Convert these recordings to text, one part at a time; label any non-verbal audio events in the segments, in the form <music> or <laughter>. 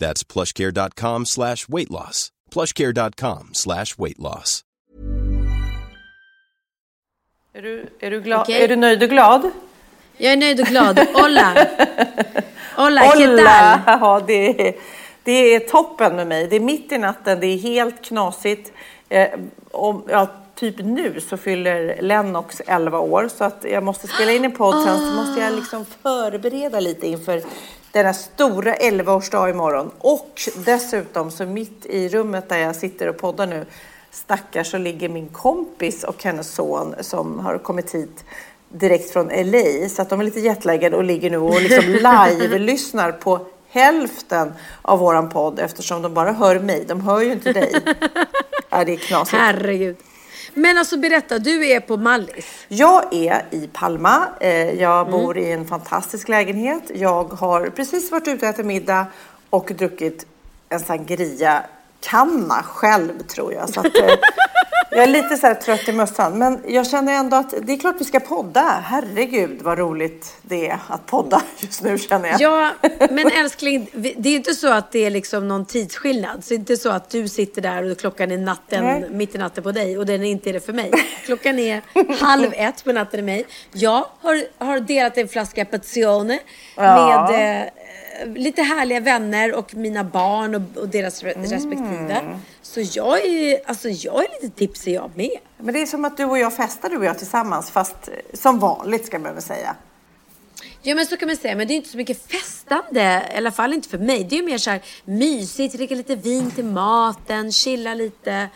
That's plushcare.com slash weight loss. plushcare.com slash weight loss. Är du, är, du glad, Okej. är du nöjd och glad? Jag är nöjd och glad. Hola! <laughs> Hola, ¿qué Olla! tal? <laughs> Ja, det, är, det är toppen med mig. Det är mitt i natten, det är helt knasigt. Eh, om, ja, typ nu så fyller Lennox 11 år så att jag måste spela in en podd sen så måste jag liksom förbereda lite inför denna stora 11-årsdag imorgon. Och dessutom så mitt i rummet där jag sitter och poddar nu stackars så ligger min kompis och hennes son som har kommit hit direkt från LA. Så att de är lite jetlaggade och ligger nu och liksom <laughs> live-lyssnar på hälften av våran podd eftersom de bara hör mig. De hör ju inte dig. <laughs> Ja, det är knasigt. Herregud. Men alltså berätta, du är på Mallis. Jag är i Palma. Eh, Jag bor i en fantastisk lägenhet. Jag har precis varit ute och ätit middag och druckit en sangria kanna själv tror jag. Så att, eh, <laughs> jag är lite så trött i mössan. Men jag känner ändå att det är klart vi ska podda. Herregud vad roligt det är att podda just nu känner jag. Ja, men älskling, det är inte så att det är liksom någon tidsskillnad. Så det är inte så att du sitter där och klockan är natten, Nej. mitt i natten på dig och den är inte det för mig. Klockan är halv ett på natten i mig. Jag har, har delat en flaska Pazione Ja. med eh, lite härliga vänner och mina barn och, och deras re- respektive. Så jag är, alltså jag är lite tipsig jag med. Men det är som att du och jag festar du och jag tillsammans fast eh, som vanligt ska man väl säga. Ja men så kan man säga, men det är inte så mycket festande, i alla fall inte för mig. Det är ju mer så här mysigt, dricka lite vin till maten, chilla lite.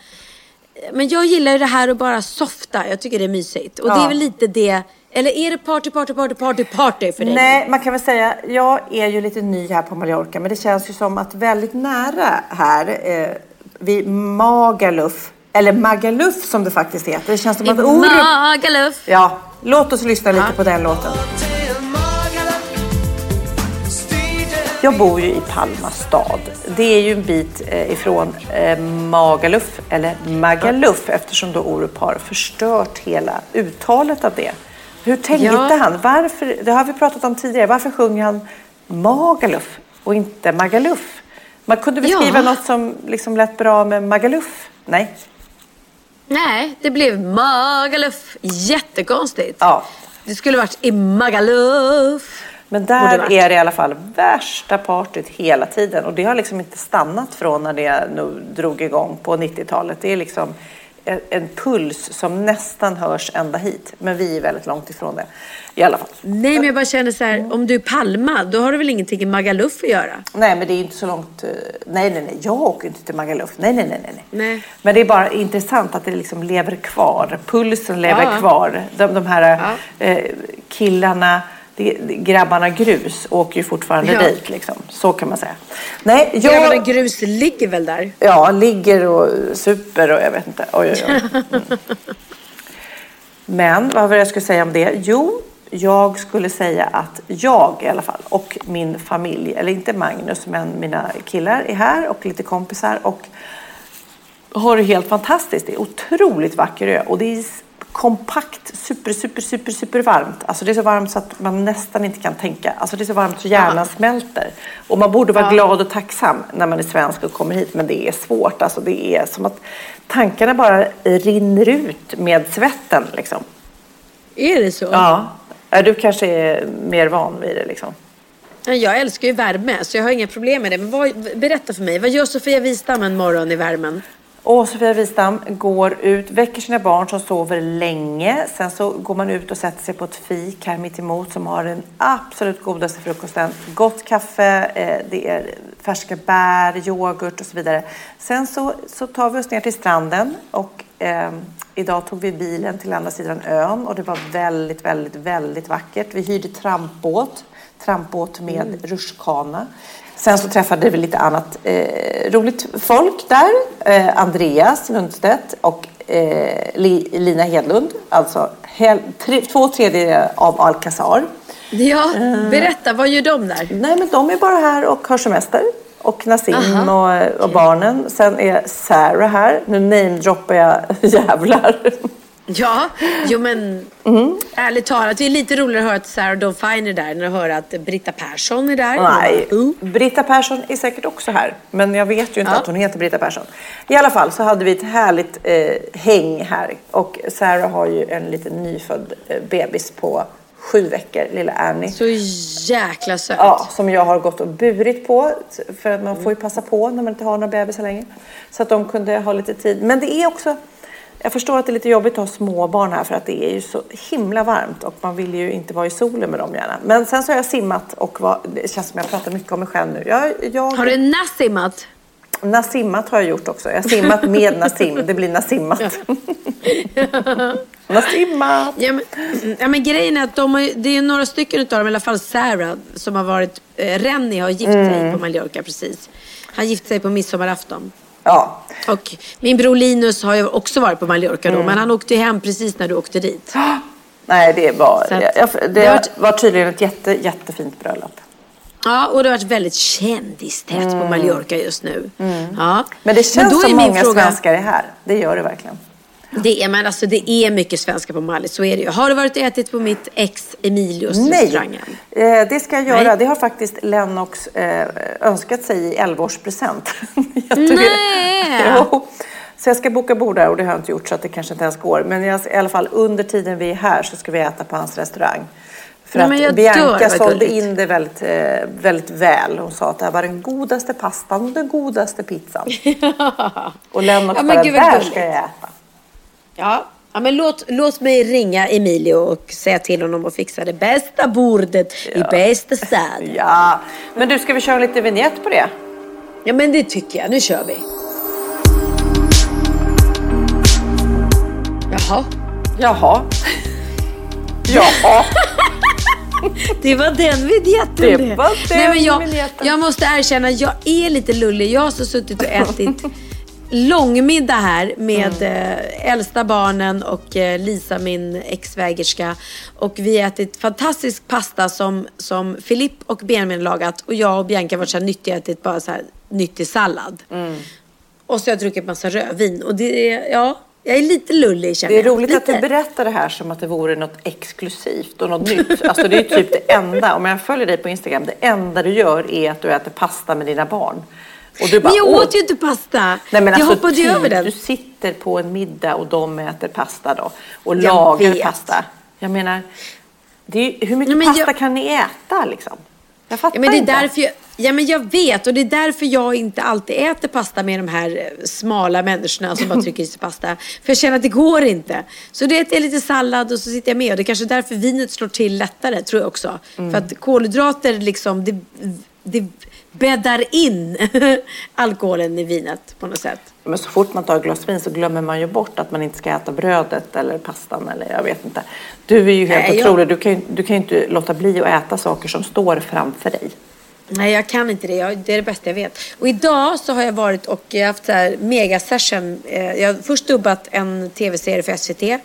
Men jag gillar ju det här att bara softa, jag tycker det är mysigt. Och det Ja. är väl lite det, eller är det party, party, party, party, party för dig? Nej, man kan väl säga, jag är ju lite ny här på Mallorca, men det känns ju som att väldigt nära här, eh, vid Magaluf, eller Magaluf som det faktiskt heter. Det känns som I att Orup... Magaluf. Ja, låt oss lyssna lite på den låten. Jag bor ju i Palma stad. Det är ju en bit eh, ifrån eh, Magaluf, eller Magaluf, eftersom då Orup har förstört hela uttalet av det. Hur tänkte Ja. han? Varför, det har vi pratat om tidigare. Varför sjunger han Magaluf och inte Magaluf? Man kunde väl Ja. skriva något som liksom lät bra med Magaluf? Nej. Nej, det blev Magaluf. Jättekonstigt. Ja. Det skulle varit i Magaluf. Men där är det i alla fall värsta partyt hela tiden. Och det har liksom inte stannat från när det nu drog igång på 90-talet. Det är liksom en, puls som nästan hörs ända hit. Men vi är väldigt långt ifrån det. I alla fall. Nej, men jag bara känner så här, om du är Palma, då har du väl ingenting i Magaluf att göra? Nej, men det är inte så långt. eh, Nej, nej, nej. Jag åker inte till Magaluf. Nej, nej, nej, nej. nej. Men det är bara intressant att det liksom lever kvar. Pulsen lever Ja. kvar. De, de här eh, killarna, det, grabbarna grus åker ju fortfarande Ja. dit. Liksom. Så kan man säga. Nej, jag... Grabbarna grus ligger väl där? Ja, ligger och super och jag vet inte. Oj, oj, oj. Mm. <laughs> Men vad var det jag skulle säga om det? Jo, jag skulle säga att jag i alla fall och min familj, eller inte Magnus, men mina killar är här och lite kompisar och har det helt fantastiskt. Det är otroligt vacker ö och det är kompakt, super, super, super, super varmt. Alltså det är så varmt så att man nästan inte kan tänka. Alltså det är så varmt så hjärnan smälter. Och man borde vara glad och tacksam när man är svensk och kommer hit. Men det är svårt. Alltså det är som att tankarna bara rinner ut med svetten liksom. Är det så? Ja. Ja, Du kanske är mer van vid det liksom. Jag älskar ju värme, så jag har inga problem med det. Men vad, berätta för mig, vad gör Sofia Wistam en morgon i värmen? Och Sofia Wistam går ut, väcker sina barn som sover länge. Sen så går man ut och sätter sig på ett fik här mitt emot som har den absolut godaste frukosten. Gott kaffe, eh, det är färska bär, yoghurt och så vidare. Sen så, så tar vi oss ner till stranden och eh, idag tog vi bilen till andra sidan ön och det var väldigt, väldigt, väldigt vackert. Vi hyrde trampbåt, trampbåt med mm. rutschkana. Sen så träffade vi lite annat eh, roligt folk där. Eh, Andreas Lundstedt och eh, Lina Hedlund. Alltså hel, tre, två tredjedelar av Alcazar. Ja, berätta, vad gör de där? Nej, men de är bara här och har semester. Och Nassim och, och, barnen. Sen är Sarah här. Nu namedroppar jag <laughs> jävlar. Ja, jo men mm. ärligt talat, det är lite roligare att höra att Sarah Dawn Fine är där än att höra att Britta Persson är där. Nej, uh. Britta Persson är säkert också här. Men jag vet ju inte ja. att hon heter Britta Persson. I alla fall så hade vi ett härligt eh, häng här. Och Sarah har ju en liten nyfödd eh, bebis på sju veckor, lilla Annie. Så jäkla söt. Ja, som jag har gått och burit på. För att man får ju passa på när man inte har några bebisar längre. Så att de kunde ha lite tid. Men det är också jag förstår att det är lite jobbigt att ha småbarn här för att det är ju så himla varmt och man vill ju inte vara i solen med dem gärna. Men sen så har jag simmat och var, det känns som jag pratar mycket om mig själv nu. Jag, jag... Har du nassimmat? Nassimmat har jag gjort också. Jag har simmat med Nassim. Det blir Nassimmat. <laughs> Nassimmat! Ja men, ja, men grejen är att de har, det är några stycken av dem, i alla fall Sarah, som har varit... Eh, Rennie har gift sig mm. på Mallorca precis. Han gifte sig på midsommarafton. Ja. Och min bror Linus har ju också varit på Mallorca då, mm. men han åkte hem precis när du åkte dit. Nej, det var, att, det, det var, var tydligen ett jätte, jättefint bröllop. Ja, och det har varit väldigt kändistätt mm. på Mallorca just nu. Mm. Ja. Men det känns men som många fråga... svenskar är här. Det gör det verkligen. Det är, men alltså, det är mycket svenskar på Mallis, så är det ju. Har du varit och ätit på mitt ex Emilios Nej. restaurang? Nej, eh, det ska jag göra. Nej. Det har faktiskt Lennox eh, önskat sig i 11-årspresent. <laughs> Nej! <laughs> Så jag ska boka bord där och det har jag inte gjort så att det kanske inte ens går. Men jag, i alla fall under tiden vi är här så ska vi äta på hans restaurang. För Nej, att Bianca sålde in det väldigt, eh, väldigt väl. Hon sa att det här var den godaste pastan och den godaste pizzan. <laughs> och Lennox ja, bara, där ska jag äta. Ja, ja men låt, låt mig ringa Emilio och säga till honom att fixa det bästa bordet ja. i bästa stad. <laughs> Ja, men du, ska vi köra lite vignett på det? Ja, men det tycker jag. Nu kör vi. Jaha. Jaha. Jaha. <laughs> Det var den vignetten det. det. var den Nej, men jag, jag måste erkänna, jag är lite lullig. Jag har så suttit och ätit långmiddag här med mm. eh, äldsta barnen och eh, Lisa, min exvägerska. Och vi har ätit fantastisk pasta som, som Filip och Benjamin lagat. Och jag och Bianca varit så här nyttiga ätit bara så här nyttig sallad. Mm. Och så har jag druckit massa rödvin. Och det är, ja, jag är lite lullig känner jag. Det är roligt lite. att du berättar det här som att det vore något exklusivt och något nytt. Alltså det är typ det enda, om jag följer dig på Instagram, det enda du gör är att du äter pasta med dina barn. Och du bara, men jag åt ju inte pasta. Nej, men jag alltså, hoppade ju över den. Du sitter på en middag och de äter pasta då. Och jag lagar vet. pasta. Jag menar, är, hur mycket Nej, pasta jag... kan ni äta liksom? Jag fattar ja, men det är inte. Därför jag, ja, men jag vet och det är därför jag inte alltid äter pasta med de här eh, smala människorna som bara trycker i sig pasta. För jag känner att det går inte. Så det är lite sallad och så sitter jag med. Och det är kanske är därför vinet slår till lättare, tror jag också. Mm. För att kolhydrater liksom, det, det bäddar in <laughs> alkoholen i vinet på något sätt. Men så fort man tar ett glas vin så glömmer man ju bort att man inte ska äta brödet eller pastan eller jag vet inte. Du är ju helt Nej, otrolig. Jag... Du kan ju, du kan inte låta bli att äta saker som står framför dig. Nej, jag kan inte det. Jag, det är det bästa jag vet. Och idag så har jag varit och jag haft så här mega session. Eh, jag har först dubbat en tv-serie för SVT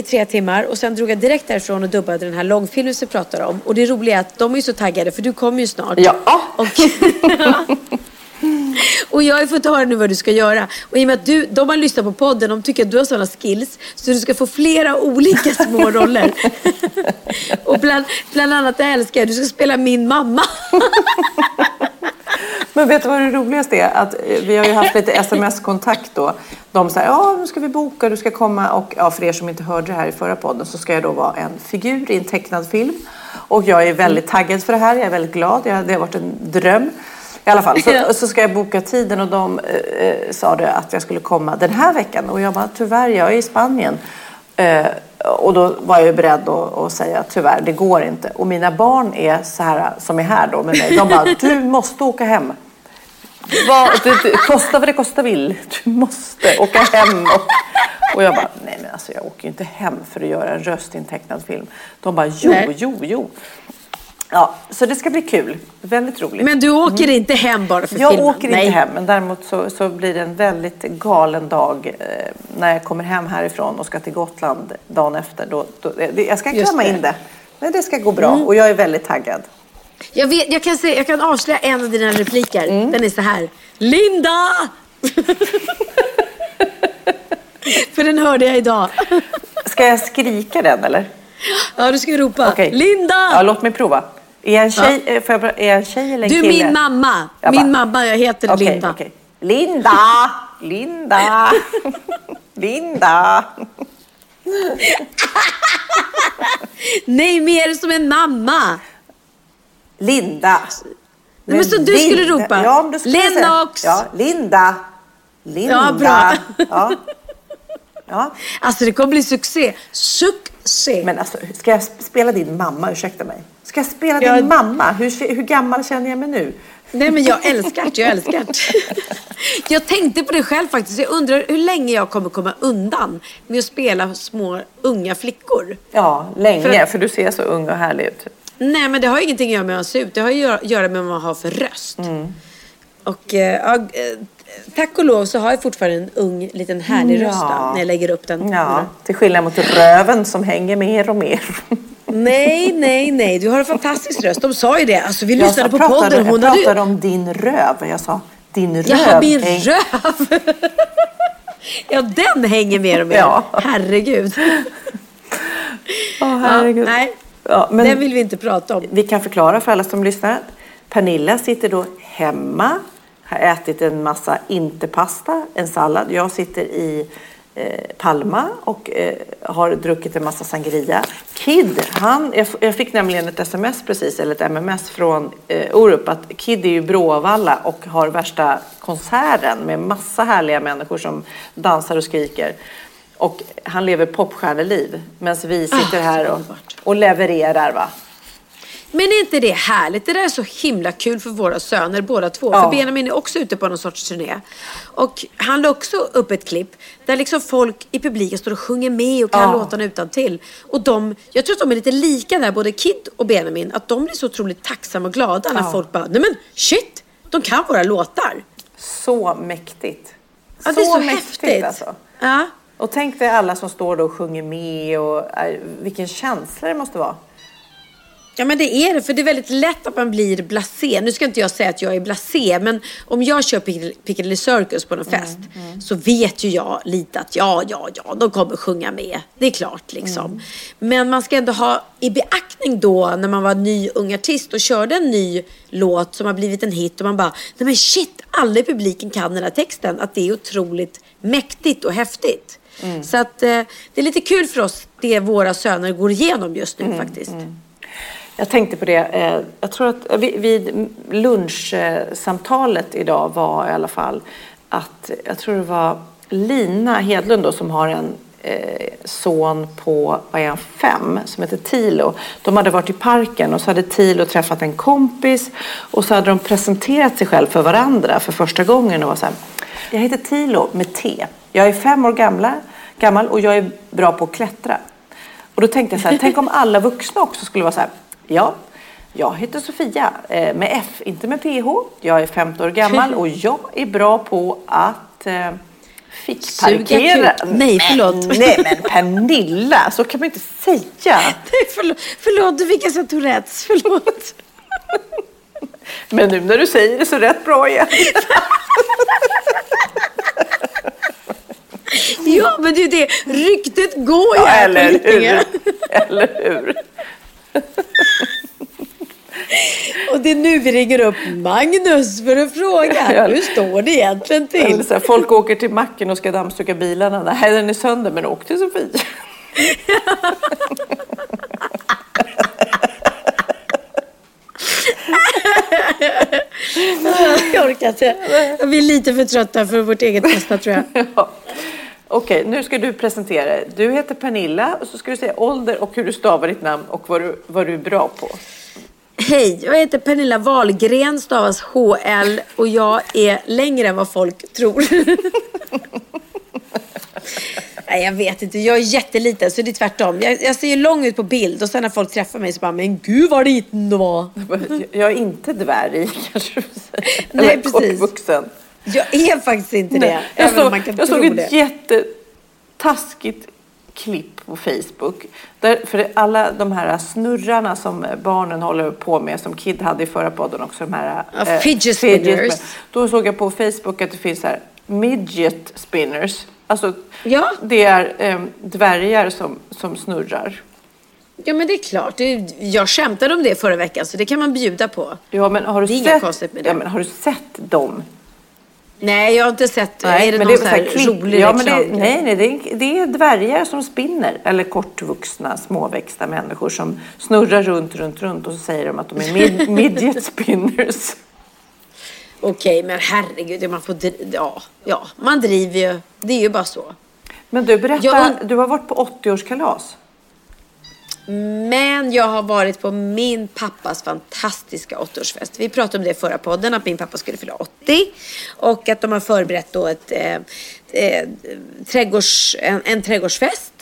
i tre timmar och sen drog jag direkt därifrån och dubbade den här långfilmen som vi pratar om. Och det roliga är att de är så taggade för du kommer ju snart. Ja. Och, <laughs> och jag har fått höra nu vad du ska göra. Och i och med att du, de har lyssnat på podden, de tycker att du har sådana skills så du ska få flera olika små roller. <laughs> och bland, bland annat det älskar jag, du ska spela min mamma. <laughs> Men vet du vad det roligaste är? Att eh, vi har ju haft lite sms-kontakt då. De säger, ja nu ska vi boka, du ska komma och ja, för er som inte hörde det här i förra podden så ska jag då vara en figur i en tecknad film. Och jag är väldigt taggad för det här, jag är väldigt glad, det har varit en dröm. I I alla fall, så, <laughs> så ska jag boka tiden och de eh, eh, sa det att jag skulle komma den här veckan. Och jag bara, tyvärr, jag är i Spanien. Eh, och då var jag ju beredd att, säga tyvärr, det går inte. Och mina barn är så här, som är här då med mig, de bara, du måste åka hem. Vad, det, det, kosta vad det kosta vill. Du måste åka hem. Och, och jag bara, nej men alltså jag åker ju inte hem för att göra en röstintecknad film. De bara, jo, Nej. jo, jo. Ja, så det ska bli kul. Väldigt roligt. Men du åker inte hem bara för jag filmen? åker Nej. inte hem, men däremot så, så blir det en väldigt galen dag eh, när jag kommer hem härifrån och ska till Gotland dagen efter. Då, då, det, jag ska klämma. Mm. in det. Men det ska gå bra och jag är väldigt taggad. Jag, vet, jag, kan se, jag kan avslöja en av dina repliker. Mm. Den är så här. Linda! <laughs> För den hörde jag idag. Ska jag skrika den eller? Ja, du ska ropa. Okej. Linda! Ja, låt mig prova. Är en tjej, eh, jag, bara- är en tjej eller en du kille? min mamma. Jag Min bara- mamma, jag heter Okej, Linda. okej. Linda! Linda! <laughs> Linda! Nej, mer som en mamma. Linda! Nej, men så du skulle ropa. Ja, men då skulle jag säga- Lennox! Ja, Linda! Linda! Ja, bra. Ja. ja. Alltså det kommer bli succé. Succé. Men alltså, ska jag spela din mamma? Ursäkta mig. Ska jag spela Ja. din mamma? Hur, hur gammal känner jag mig nu? Nej men jag älskar det, jag älskar det. <laughs> Jag tänkte på det själv faktiskt. Jag undrar hur länge jag kommer komma undan med att spela små unga flickor. Ja, länge. För- För, du ser så ung och härlig ut. Nej men det har ingenting att göra med hur man ser ut. Det har att göra med vad man har för röst. Och eh, ja, tack och lov så har jag fortfarande en ung liten härlig Ja. röst då, när jag lägger upp den. Ja, till skillnad mot röven som hänger mer och mer. Nej, nej, nej. Du har en fantastisk röst. De sa ju det. Alltså vi Jag lyssnade sa- på pratade, podden. Hon jag hade pratade om din röv. Jag sa din röv. Jaha, min häng- röv! ja, den hänger mer och mer. Ja. Herregud. Åh, herregud. Ja, nej, Ja, men den vill vi inte prata om. vi kan förklara för alla som lyssnar. Pernilla sitter då hemma, har ätit en massa inte-pasta, en sallad. Jag sitter i eh, Palma och eh, har druckit en massa sangria. Kid, han, jag, jag fick nämligen ett sms precis, eller ett MMS från eh, Orup att Kid är ju Bråvalla och har värsta konserten med massa härliga människor som dansar och skriker. Och han lever popstjärneliv medan vi sitter Ah, här och, och levererar va. Men är inte det härligt? Det där är så himla kul för våra söner båda två. Ja. För Benjamin är också ute på någon sorts turné. Och han la också upp ett klipp där liksom folk i publiken står och sjunger med och kan Ja. låtarna utan till. Och de, jag tror att de är lite lika där, både Kid och Benjamin. Att de blir så otroligt tacksamma och glada när Ja. folk bara, nej men shit, de kan våra låtar. Så mäktigt. Ja, är så mäktigt, häftigt. Alltså. Ja. Och tänk dig alla som står då och sjunger med och äh, vilken känsla det måste vara. Ja men det är det, för det är väldigt lätt att man blir blasé. Nu ska inte jag säga att jag är blasé, men om jag kör Piccadilly- Circus på någon fest så vet ju jag lite att ja, ja, ja, de kommer sjunga med. Det är klart liksom. Men man ska ändå ha i beaktning då när man var ny ung artist och körde en ny låt som har blivit en hit och man bara, nej men shit, alla i publiken kan den här texten. Att det är otroligt mäktigt och häftigt. Så att eh, det är lite kul för oss det våra söner går igenom just nu faktiskt. Jag tänkte på det, eh, jag tror att vid, lunchsamtalet idag var i alla fall att jag tror det var Lina Hedlund då, som har en eh, son på, vad är han, fem, som heter Tilo. De hade varit i parken och så hade Tilo träffat en kompis och så hade de presenterat sig själv för varandra för första gången och var så här, jag heter Tilo med T. Jag är fem år gamla, gammal och jag är bra på att klättra. Och då tänkte jag så här, tänk om alla vuxna också skulle vara så här, ja, jag heter Sofia eh, med F, inte med PH. Jag är 50 år gammal och jag är bra på att eh, fickparkera. Nej, förlåt. Men, <laughs> nej men Pernilla, så kan man inte säga. Nej, förlåt, förlåt, du fick alltså Tourettes. Förlåt. <laughs> Men nu när du säger det så rätt bra igen. <laughs> Ja, men det är det. Ryktet går ju Ja, här på eller Lidingö. hur? Eller hur? Och det är nu vi ringer upp Magnus för att fråga. Hur står det egentligen till? så här, folk åker till macken och ska dammsuga bilarna. Nej, den är sönder, men åk till Sofia. <laughs> jag orkar inte. Jag blir lite för trötta för vårt eget bästa tror jag. Ja. Okej, nu ska du presentera dig. Du heter Pernilla och så ska du säga ålder och hur du stavar ditt namn och vad du, vad du är bra på. Hej, jag heter Pernilla Wahlgren, stavas HL och jag är längre än vad folk tror. <laughs> Nej, jag vet inte. Jag är jätteliten så det är tvärtom. Jag, jag ser ju lång ut på bild och sen när folk träffar mig så bara, men gud vad liten du var. Jag är inte dvärg <laughs> kanske du säger. Nej, Eller precis. kortvuxen. Jag är faktiskt inte det. Nej, Jag även om såg, jag såg det. ett jättetaskigt klipp på Facebook. Där, för det- alla de här snurrarna som barnen håller på med, som Kid hade i förra podden också. De här, eh, fidget spinners. Då såg jag på Facebook att det finns här midget spinners. Alltså, Ja. det är eh, dvärgar som, som snurrar. Ja men det är klart. Det, jag skämtade om det förra veckan så det kan man bjuda på. Ja, men har du Det är inget sett, konstigt med det. Ja, men har du sett dem? Nej jag har inte sett. är det men någon så så här klipp- rolig ja, men det, reklam? Nej, nej det, är, det är dvärgar som spinner. Eller kortvuxna, småväxta människor som snurrar runt, runt, runt och så säger de att de är mid, <laughs> midget spinners. Okej men herregud. Man får, ja, ja, man driver ju. Det är ju bara så. Men du, berätta, Jag- du har varit på 80-årskalas. Men jag har varit på min pappas fantastiska 80-årsfest. Vi pratade om det i förra podden, att min pappa skulle fylla 80. Och att de har förberett då ett, eh, eh, trädgårds, en, en trädgårdsfest.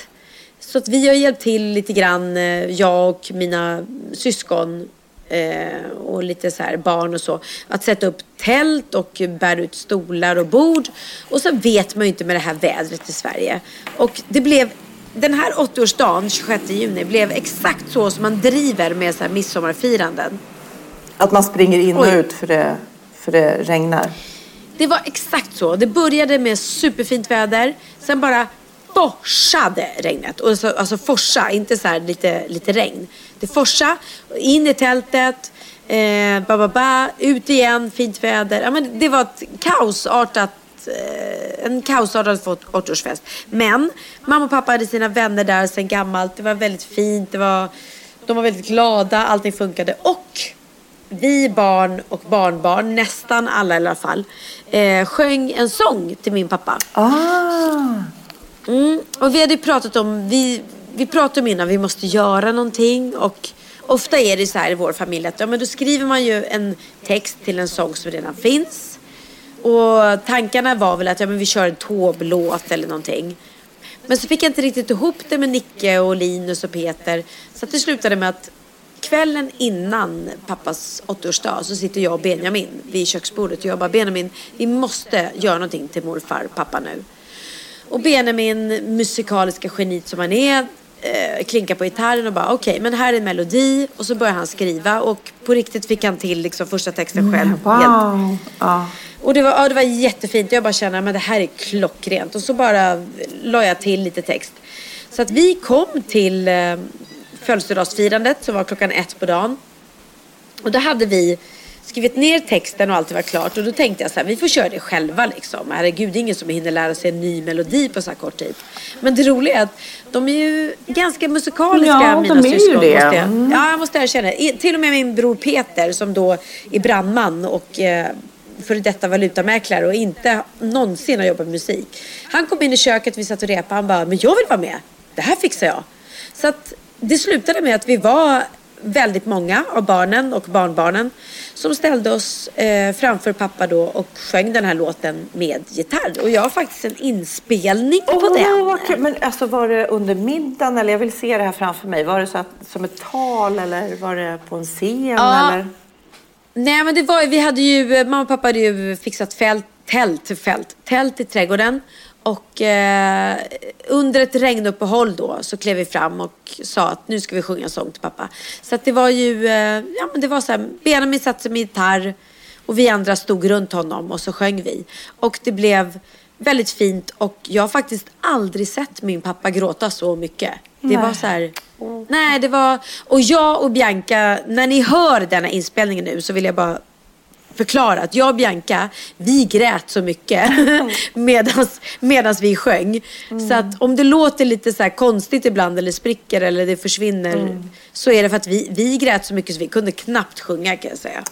Så att vi har hjälpt till lite grann, eh, jag och mina syskon eh, och lite så här barn och så. Att sätta upp tält och bära ut stolar och bord. Och så vet man ju inte med det här vädret i Sverige. Och det blev den här 80-årsdagen, 26 juni, blev exakt så som man driver med så här midsommarfiranden. Att man springer in och Oj. ut för det, för det regnar. Det var exakt så. Det började med superfint väder. Sen bara forsade regnet. Och så, alltså forsa, inte så här lite, lite regn. Det forsa, in i tältet, eh, ba, ba, ba, ut igen, fint väder. Ja, men det var ett kaosartat eh, en kaosartad 80-årsfest. Men mamma och pappa hade sina vänner där sen gammalt. Det var väldigt fint. Det var, de var väldigt glada. Allting funkade. Och vi barn och barnbarn, nästan alla i alla fall, eh, sjöng en sång till min pappa. Ah! Mm. Och vi hade ju pratat om, vi, vi pratade om innan, vi måste göra någonting och ofta är det så här i vår familj att ja, men då skriver man ju en text till en sång som redan finns. Och tankarna var väl att ja, men vi kör en tåblåt eller någonting. Men så fick jag inte riktigt ihop det med Nicke och Linus och Peter. Så att det slutade med att kvällen innan pappas 80-årsdag så sitter jag och Benjamin vid köksbordet och jag bara Benjamin, vi måste göra någonting till morfar, pappa nu. Och Benjamin, musikaliska genit som han är, eh, klinkar på gitarren och bara okej, men här är en melodi. Och så börjar han skriva och på riktigt fick han till liksom första texten själv. Helt. Wow! Ja. Och det var, ja, det var jättefint. Jag bara känner att det här är klockrent. Och så bara la jag till lite text. Så att vi kom till eh, födelsedagsfirandet som var klockan ett på dagen. Och då hade vi skrivit ner texten och allt var klart. Och då tänkte jag så här, vi får köra det själva liksom. Herregud, det är ingen som hinner lära sig en ny melodi på så här kort tid. Men det roliga är att de är ju ganska musikaliska, Ja, mina de är ju syskon. det. Måste jag, Mm. Ja, jag måste erkänna. I- Till och med min bror Peter som då är brandman och eh, före detta valutamäklare och inte någonsin har jobbat med musik. Han kom in i köket, vi satt och repade. Han bara, men jag vill vara med. Det här fixar jag. Så att det slutade med att vi var väldigt många av barnen och barnbarnen som ställde oss eh, framför pappa då och sjöng den här låten med gitarr. Och jag har faktiskt en inspelning på Åh, den. Men alltså var det under middagen eller jag vill se det här framför mig. Var det så att, som ett tal eller var det på en scen Ja. eller? Nej men det var ju- vi hade ju, eh, mamma och pappa hade ju fixat fält, tält, fält, tält i trädgården. Och eh, under ett regnuppehåll då så klev vi fram och sa att nu ska vi sjunga en sång till pappa. Så att det var ju, eh, ja men det var så här, Benjamin satte sig med gitarr och vi andra stod runt honom och så sjöng vi. Och det blev väldigt fint och jag har faktiskt aldrig sett min pappa gråta så mycket. Det var så här, nej det var, och jag och Bianca, när ni hör denna inspelningen nu så vill jag bara förklara att jag och Bianca, vi grät så mycket <laughs> <laughs> medans, medans vi sjöng. Så att om det låter lite så här konstigt ibland eller spricker eller det försvinner så är det för att vi, vi grät så mycket så vi kunde knappt sjunga kan jag säga.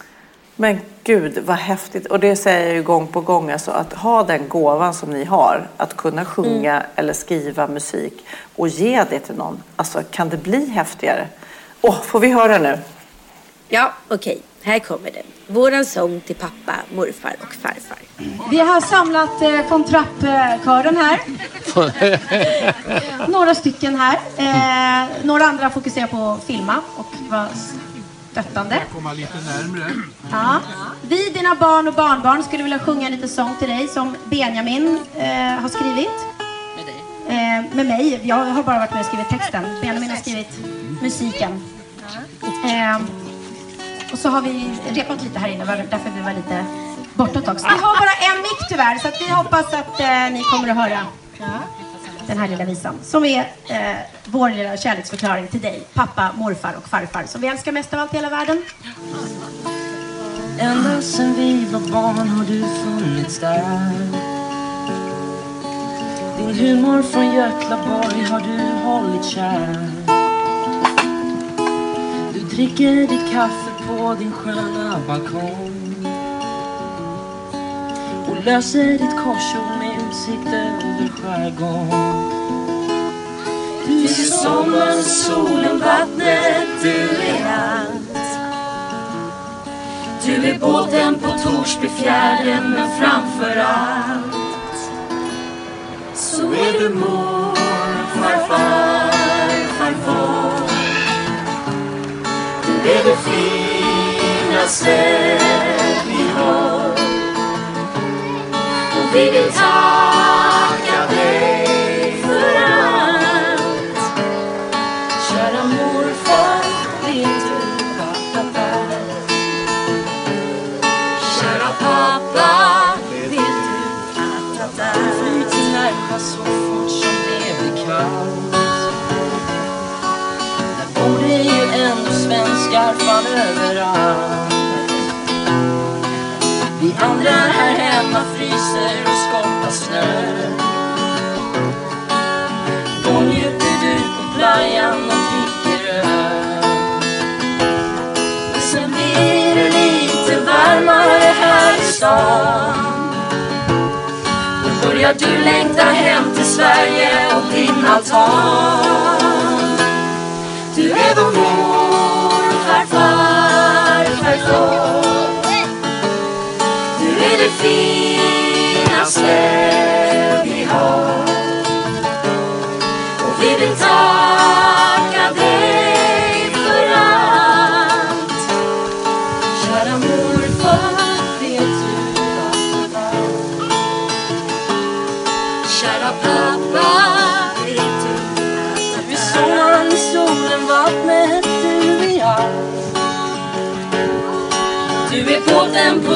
Men gud vad häftigt. Och det säger jag ju gång på gång. Alltså att ha den gåvan som ni har. Att kunna sjunga mm. eller skriva musik. Och ge det till någon. Alltså kan det bli häftigare? Åh, oh, får vi höra nu? Ja, okej. Okay. Här kommer den. Våran sång till pappa, morfar och farfar. Vi har samlat eh, von Trapp-kören här. <laughs> några stycken här. Eh, några andra fokuserar på att filma och vara stöttande. komma lite närmre. Ja. Vi, dina barn och barnbarn, skulle vilja sjunga en liten sång till dig som Benjamin eh, har skrivit. Med dig? Eh, med mig. Jag har bara varit med och skrivit texten. Benjamin har skrivit musiken. Eh, och så har vi repat lite här inne, därför vi var lite borta ett tag. Så vi har bara en mick tyvärr, så att vi hoppas att eh, ni kommer att höra den här lilla visan. Som är eh, vår lilla kärleksförklaring till dig, pappa, morfar och farfar, som vi älskar mest av allt i hela världen. Ända sen vi var barn har du funnits där Din humor från Götlaborg har du hållit kär Du dricker ditt kaffe på din sköna balkong löser ditt korsord med utsikt över skärgården. Du är sommaren, solen, vattnet, du är allt. Du är båten på Torsbyfjärden, men framför allt så är du mor, farfar, farfar. Du är det finaste vi vill tacka dig för allt. Kära morfar, vet du vad pappa Kära pappa, vet du att pappa Flyg till närma så fort som det blir kallt. Där bor det ju ändå svenskar fan överallt. Vi andra här hemma fryser och skottar snö. Då njuter du på playan och dricker öl. Sen blir det lite varmare här i stan. Då börjar du längta hem till Sverige och din altan. Du är vår morfar, farfar, det finaste vi har.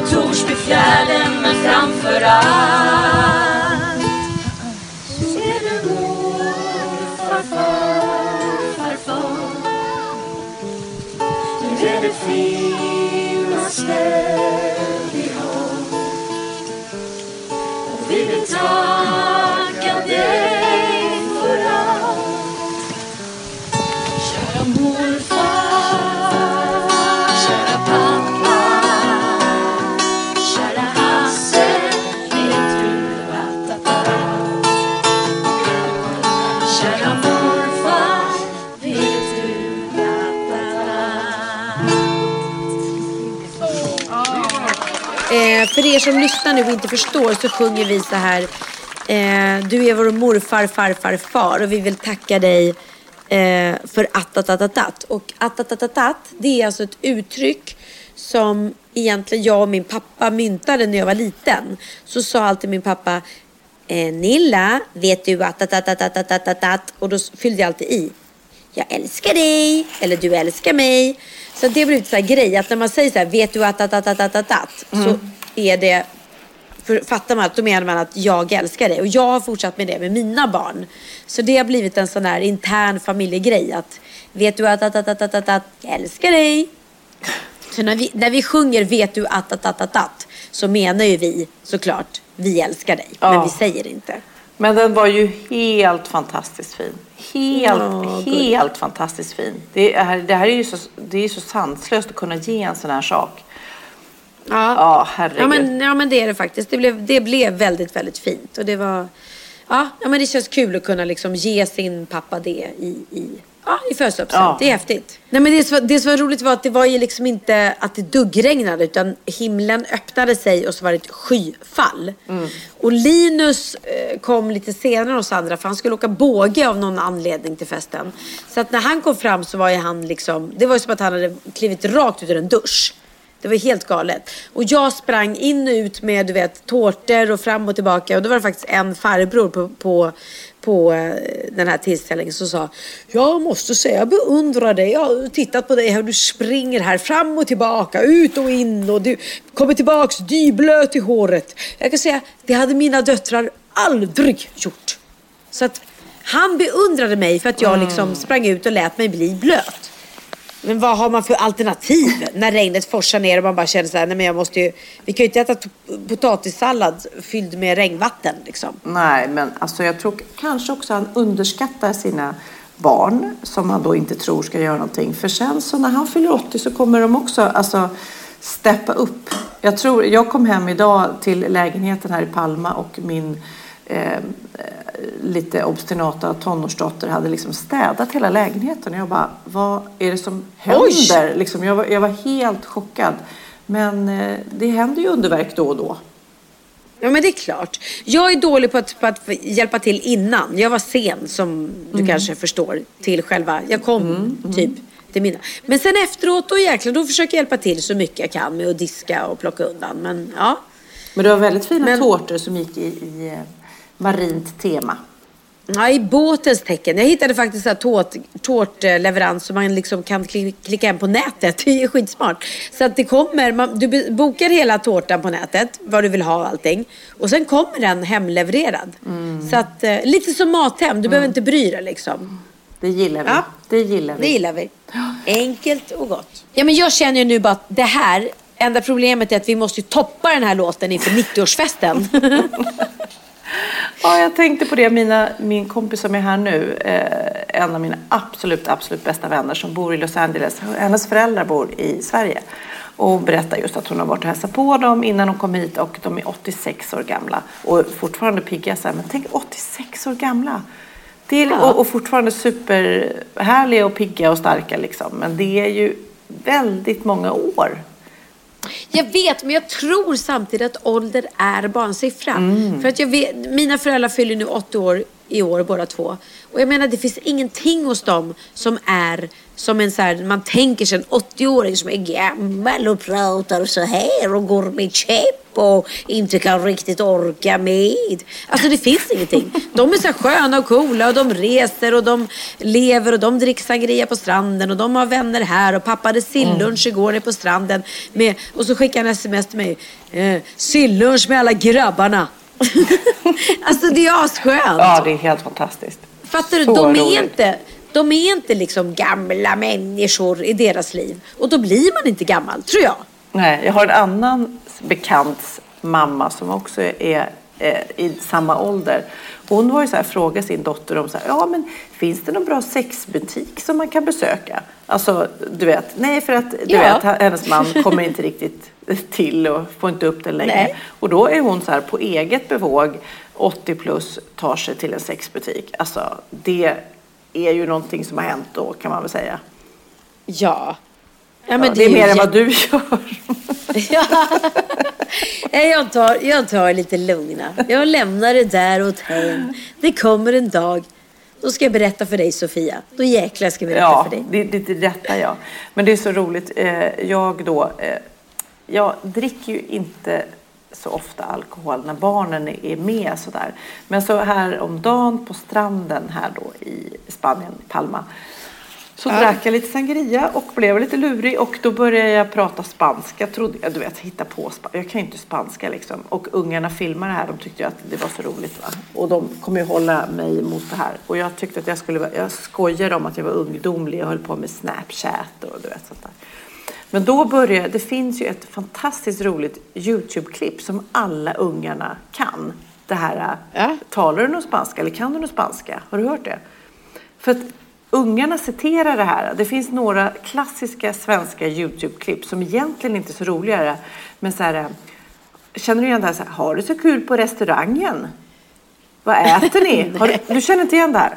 På Torsbyfjärden men framför allt Ser du vår farfar, farfar. Du är det finaste vi har och vi vill tacka dig er som lyssnar nu och inte förstår så sjunger vi så här. Eh, du är vår morfar, farfar, far och vi vill tacka dig eh, för attatatatat. Och attatatatat, det är alltså ett uttryck som egentligen jag och min pappa myntade när jag var liten. Så sa alltid min pappa eh, Nilla, vet du attatatatatatatat? Och då fyllde jag alltid i. Jag älskar dig, eller du älskar mig. Så det blir så här grej att när man säger så här, vet du att, att, att, att, att, att, mm. så är det, fattar man att då menar man att jag älskar dig. Och jag har fortsatt med det med mina barn. Så det har blivit en sån här intern familjegrej att, vet du att, att, att, att, att, att, att jag älskar dig. Så när vi, när vi sjunger vet du att, att, att, att, att, så menar ju vi såklart, vi älskar dig. Ja. Men vi säger inte. Men den var ju helt fantastiskt fin. Helt, ja, helt fantastiskt fin. Det, är, det här är ju så, det är så sanslöst att kunna ge en sån här sak. Ja, Ja, herregud. Ja men, ja, men det är det faktiskt. Det blev, det blev väldigt, väldigt fint. Och det var... Ja, ja, men det känns kul att kunna liksom ge sin pappa det i, i, ja, i födelsedagspresent. Ja. Det är häftigt. Nej, men det, som det som var roligt var att det var ju liksom inte att det duggregnade utan himlen öppnade sig och så var det ett skyfall. Och Linus eh, kom lite senare oss andra för han skulle åka båge av någon anledning till festen. Så att när han kom fram så var ju han liksom, det var ju som att han hade klivit rakt ut ur en dusch. Det var helt galet. Och jag sprang in och ut med du vet, tårtor och fram och tillbaka. Och då var det faktiskt en farbror på, på, på eh, den här tillställningen som sa Jag måste säga, jag beundrar dig. Jag har tittat på dig hur du springer här fram och tillbaka, ut och in och du kommer tillbaks dyblöt i håret. Jag kan säga, det hade mina döttrar aldrig gjort. Så att han beundrade mig för att jag liksom sprang ut och lät mig bli blöt. Men vad har man för alternativ när regnet forsar ner och man bara känner så här, nej men jag måste ju, vi kan ju inte äta potatissallad fylld med regnvatten liksom. Nej, men alltså jag tror kanske också han underskattar sina barn som han då inte tror ska göra någonting. För sen så när han fyller 80 så kommer de också alltså steppa upp. Jag tror, jag kom hem idag till lägenheten här i Palma och min eh, lite obstinata tonårsdotter hade liksom städat hela lägenheten. Och jag bara, vad är det som händer? Liksom, jag, var, jag var helt chockad. Men eh, det händer ju underverk då och då. Ja men det är klart. Jag är dålig på att, på att hjälpa till innan. Jag var sen som du kanske förstår till själva, jag kom typ till mina. Men sen efteråt då jäklar, då försöker jag hjälpa till så mycket jag kan med att diska och plocka undan. Men ja. Men det var väldigt fina Men- tårtor som gick i, i eh, marint tema. Ja, i båtens tecken. Jag hittade faktiskt en tårt, tårtleverans som man liksom kan kli- klicka hem på nätet. <laughs> Det är skitsmart. Så att det kommer, man, du bokar hela tårtan på nätet, vad du vill ha och allting. Och sen kommer den hemlevererad. Så att, eh, lite som Mathem, du behöver inte bry dig liksom. Det gillar vi. Ja. Det gillar vi. Det gillar vi. Enkelt och gott. Ja, men jag känner ju nu bara att det här, enda problemet är att vi måste toppa den här låten inför <laughs> 90-årsfesten. <laughs> Ja, jag tänkte på det. Mina, min kompis som är här nu, eh, en av mina absolut, absolut bästa vänner som bor i Los Angeles. Hennes föräldrar bor i Sverige. Och berättar just att hon har varit och hälsat på dem innan hon kom hit och de är 86 år gamla. Och fortfarande pigga så här, men tänk 86 år gamla. Det är, och, och fortfarande superhärliga och pigga och starka liksom. Men det är ju väldigt många år. Jag vet, men jag tror samtidigt att ålder är bara en siffra. För att jag vet, mina föräldrar fyller nu 80 år i år båda två. Och jag menar det finns ingenting hos dem som är som en så här, man tänker sig en 80-åring som är gammal och pratar så här och går med käpp och inte kan riktigt orka med. Alltså det finns ingenting. De är så här sköna och coola och de reser och de lever och de dricker sangria på stranden och de har vänner här och pappa hade sillunch igår nere på stranden med, och så skickade han sms till mig. Eh, sillunch med alla grabbarna. <laughs> alltså det är asskönt. Ja, det är helt fantastiskt. Fattar du? Så De är, roligt. inte, de är inte liksom gamla människor i deras liv. Och då blir man inte gammal, tror jag. Nej, jag har en annan bekants mamma som också är eh, i samma ålder. Hon var ju så här, frågade sin dotter om så här, ja men finns det någon bra sexbutik som man kan besöka? Alltså, du vet, nej för att du Ja. vet, hennes man kommer inte riktigt till och får inte upp den längre. Nej. Och då är hon så här på eget bevåg, 80 plus, tar sig till en sexbutik. Alltså, det är ju någonting som har hänt då kan man väl säga. Ja. Ja, men Ja, det är ju mer än vad du gör. <laughs> Ja. Jag, tar, jag tar det lite lugna. Jag lämnar det där åt hen. Det kommer en dag. Då ska jag berätta för dig Sofia. Då jäklar ska jag berätta Ja, för dig. det, det, det detta ja. Men det är så roligt. Eh, jag då, eh, jag dricker ju inte så ofta alkohol när barnen är med sådär. Men så här om dagen på stranden här då i Spanien, Palma. Så drack jag lite sangria och blev lite lurig och då började jag prata spanska. Trodde jag, du vet, hitta på spanska. Jag kan ju inte spanska liksom. Och ungarna filmade det här. De tyckte ju att det var så roligt. Va? Och de kommer ju hålla mig mot det här. Och jag tyckte att jag skulle vara, jag skojade om att jag var ungdomlig. Jag höll på med Snapchat och du vet sånt där. Men då började, det finns ju ett fantastiskt roligt YouTube-klipp som alla ungarna kan. Det här, Ja. talar du någon spanska eller kan du någon spanska? Har du hört det? För att ungarna citerar det här. Det finns några klassiska svenska YouTube-klipp som egentligen inte är så roliga. Men så här, känner du igen det här? Så här har du så kul på restaurangen? Vad äter ni? <laughs> Du, du känner inte igen det här?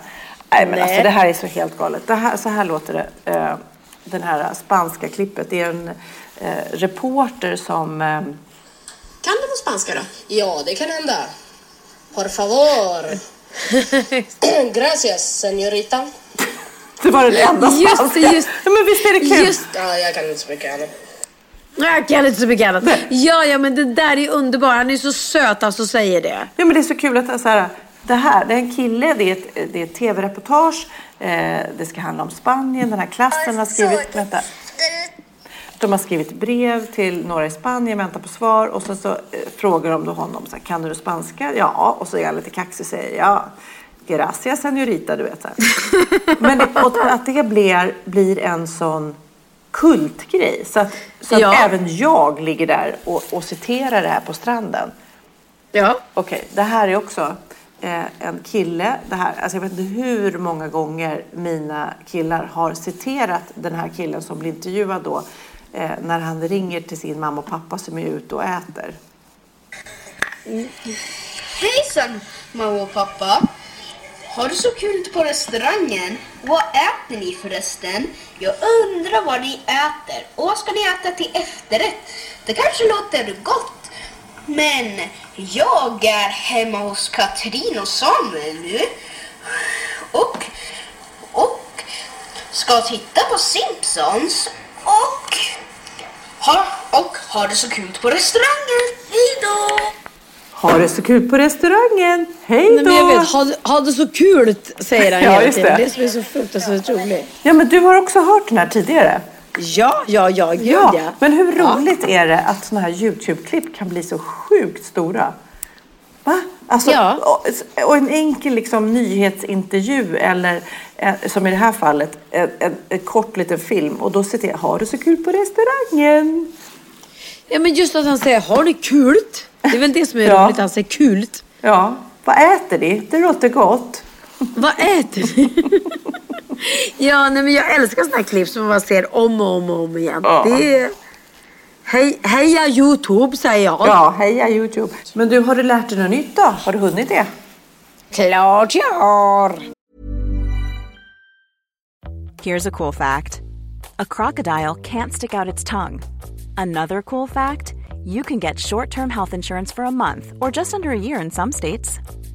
Nej, men alltså det här är så helt galet. Det här, så här låter det. Den här spanska klippet. Det är en eh, reporter som... Eh, Kan du på spanska då? Ja, det kan hända. Por favor. <laughs> Gracias, señorita. det var den enda Just spanska. det, just- Ja, men visst är det kul? Just Ja, jag kan inte så mycket annat. Jag kan inte så mycket annat. Ja, ja, men det där är underbart. Han är så söt alltså säger det. Ja, men det är så kul att så här, det här, det är en kille, det är ett, det är ett tv-reportage. Eh, det ska handla om Spanien. Den här klassen har skrivit, vänta. De har skrivit brev till några i Spanien, väntar på svar och så, så eh, frågar de då honom, så här, kan du spanska? Ja, och så är han lite kaxig och säger ja. Gracias señorita, du vet. Så här. Men det, att det blir, blir en sån kultgrej. Så att, så att Ja. även jag ligger där och, och citerar det här på stranden. Ja. Okej, det här är också Eh, en kille. Det här, alltså jag vet inte hur många gånger mina killar har citerat den här killen som blir intervjuad då. Eh, när han ringer till sin mamma och pappa som är ute och äter. Hejsan mamma och pappa! Har du så kul på restaurangen? Vad äter ni förresten? Jag undrar vad ni äter. Och vad ska ni äta till efterrätt? Det kanske låter gott. Men jag är hemma hos Katrin och Samuel nu. Och, och ska titta på Simpsons. Och, ha, och har det så kul på restaurangen. Hejdå! Har det så kul på restaurangen! Hej Nej, men jag då! vet, ha, ha det så kul säger han Ja, hela just tiden. det. Det som är så fruktansvärt roligt. Ja, men du har också hört den här tidigare. Ja, ja, ja, gud Ja, ja. men hur roligt är det att såna här YouTube-klipp kan bli så sjukt stora? Va? Alltså, Ja. och, och en enkel liksom, nyhetsintervju eller eh, som i det här fallet en, en, en kort liten film och då sitter jag, har du så kul på restaurangen? Ja, men just att han säger, har ni kult? Det är väl det som är Ja. roligt, han säger kult. Ja, vad äter ni? Det låter gott. Vad äter ni? <laughs> <laughs> ja, nej, men jag älskar sådana här klipp som man bara ser om och om och om igen. Ja. Det är... Hej, heja Youtube säger jag. Ja, heja Youtube. Men du, har du lärt dig något nytt då? Har du hunnit det? Klart jag har. Here's a cool fact a crocodile can't stick out its tongue. Another cool fact you can get short term health insurance for a month or just under a year in some states.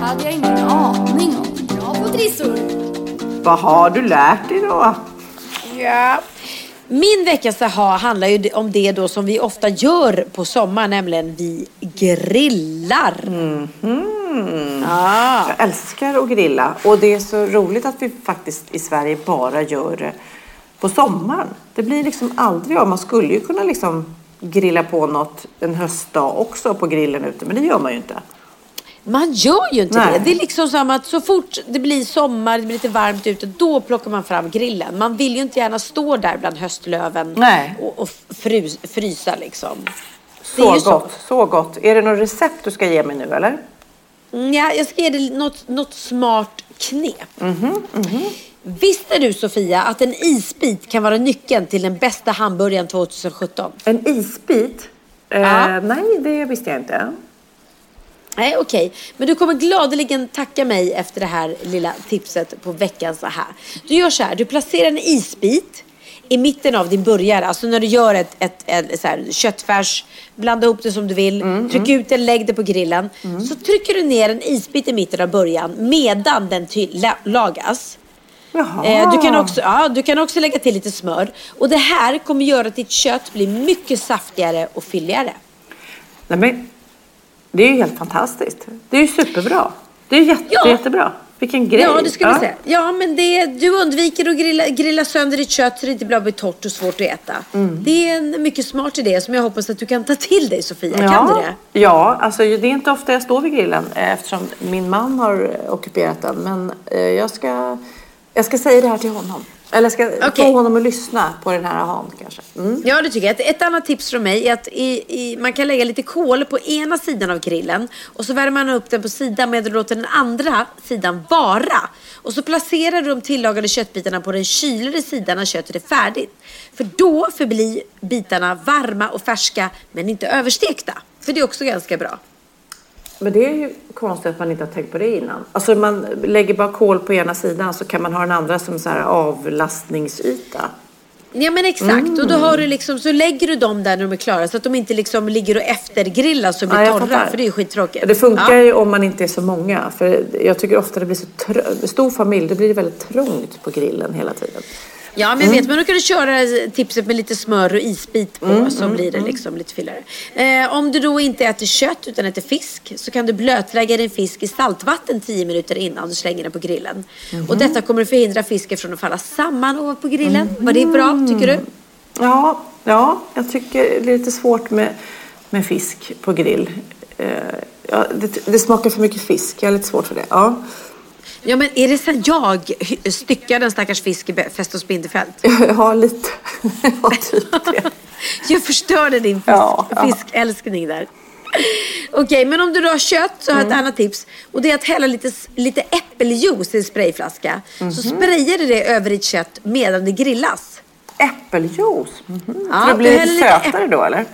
Hade jag ingen aning om. Bra på trissor. Vad har du lärt dig då? Ja. Min veckas aha handlar ju om det då som vi ofta gör på sommaren, nämligen vi grillar. Mm -hmm. ah. Jag älskar att grilla och det är så roligt att vi faktiskt i Sverige bara gör det på sommaren. Det blir liksom aldrig av. Man skulle ju kunna liksom grilla på något en höstdag också på grillen ute, men det gör man ju inte. Man gör ju inte Nej. det. Det är liksom som att så fort det blir sommar, det blir lite varmt ute, då plockar man fram grillen. Man vill ju inte gärna stå där bland höstlöven Nej. och, och frys, frysa liksom. Så gott, så. så gott. Är det något recept du ska ge mig nu eller? Mm, ja, jag ska ge dig något, något smart knep. Mm -hmm, mm -hmm. Visste du Sofia att en isbit kan vara nyckeln till den bästa hamburgaren 2017? En isbit? Ja. Eh, nej, det visste jag inte. Nej, okej. Okay. Men du kommer gladeligen tacka mig efter det här lilla tipset på veckans här. Du gör så här, du placerar en isbit i mitten av din burgare. Alltså när du gör ett, ett, ett, så här, köttfärs, blanda ihop det som du vill, mm, tryck mm. ut det, lägg det på grillen. Mm. Så trycker du ner en isbit i mitten av början medan den lagas. Eh, du, kan också, ja, du kan också lägga till lite smör. Och det här kommer göra att ditt kött blir mycket saftigare och fylligare. Nej, men det är ju helt fantastiskt. Det är ju superbra. Det är jätte, ja. jättebra. Vilken grej. Ja, det skulle ja. säga. Ja, men det, du undviker att grilla, grilla sönder ditt kött så det inte blir torrt och svårt att äta. Mm. Det är en mycket smart idé som jag hoppas att du kan ta till dig, Sofia. Ja. Kan du det? Ja, alltså det är inte ofta jag står vid grillen eh, eftersom min man har ockuperat den. Men eh, jag ska, jag ska säga det här till honom. Eller ska okay. få honom att lyssna på den här ahan kanske. Mm. Ja, det tycker jag. Ett, ett, annat tips från mig är att i, i, man kan lägga lite kol på ena sidan av grillen och så värmer man upp den på sidan medan du låter den andra sidan vara. Och så placerar du de tillagade köttbitarna på den kylare sidan när köttet är färdigt. För då förblir bitarna varma och färska men inte överstekta. För det är också ganska bra. Men det är ju konstigt att man inte har tänkt på det innan. Alltså man lägger bara kol på ena sidan så kan man ha den andra som så här avlastningsyta. Ja men exakt och då har du liksom, så lägger du dem där när de är klara så att de inte liksom ligger och eftergrillas och blir Ja, torra för det är ju skittråkigt. Det funkar Ja. ju om man inte är så många. För jag tycker ofta det blir så tr- stor familj, då blir det väldigt trångt på grillen hela tiden. Ja, men jag vet, men då kan du köra tipset med lite smör och isbit på så blir det liksom lite fyllare. Eh, om du då inte äter kött utan äter fisk så kan du blötlägga din fisk i saltvatten 10 minuter innan du slänger den på grillen. Och detta kommer att förhindra fisken från att falla samman ovanpå grillen. Var det bra tycker du? Ja, ja jag tycker det är lite svårt med, med fisk på grill. Eh, ja, det, det smakar för mycket fisk, jag har lite svårt för det. Ja. Ja, men är det så att jag styckar den stackars fisk i Fäst Spindelfält? <laughs> Ja, lite. <laughs> Ja, typ det. <laughs> Jag förstörde din fisk, Ja, ja. fiskälskning där. Okej, men om du då har kött så har jag ett annat tips. Och det är att hälla lite, lite äppeljuice i en sprayflaska. Så sprayar du det över ditt kött medan det grillas. Äppeljuice? Mhm. Ja, För det blir sötare då, eller?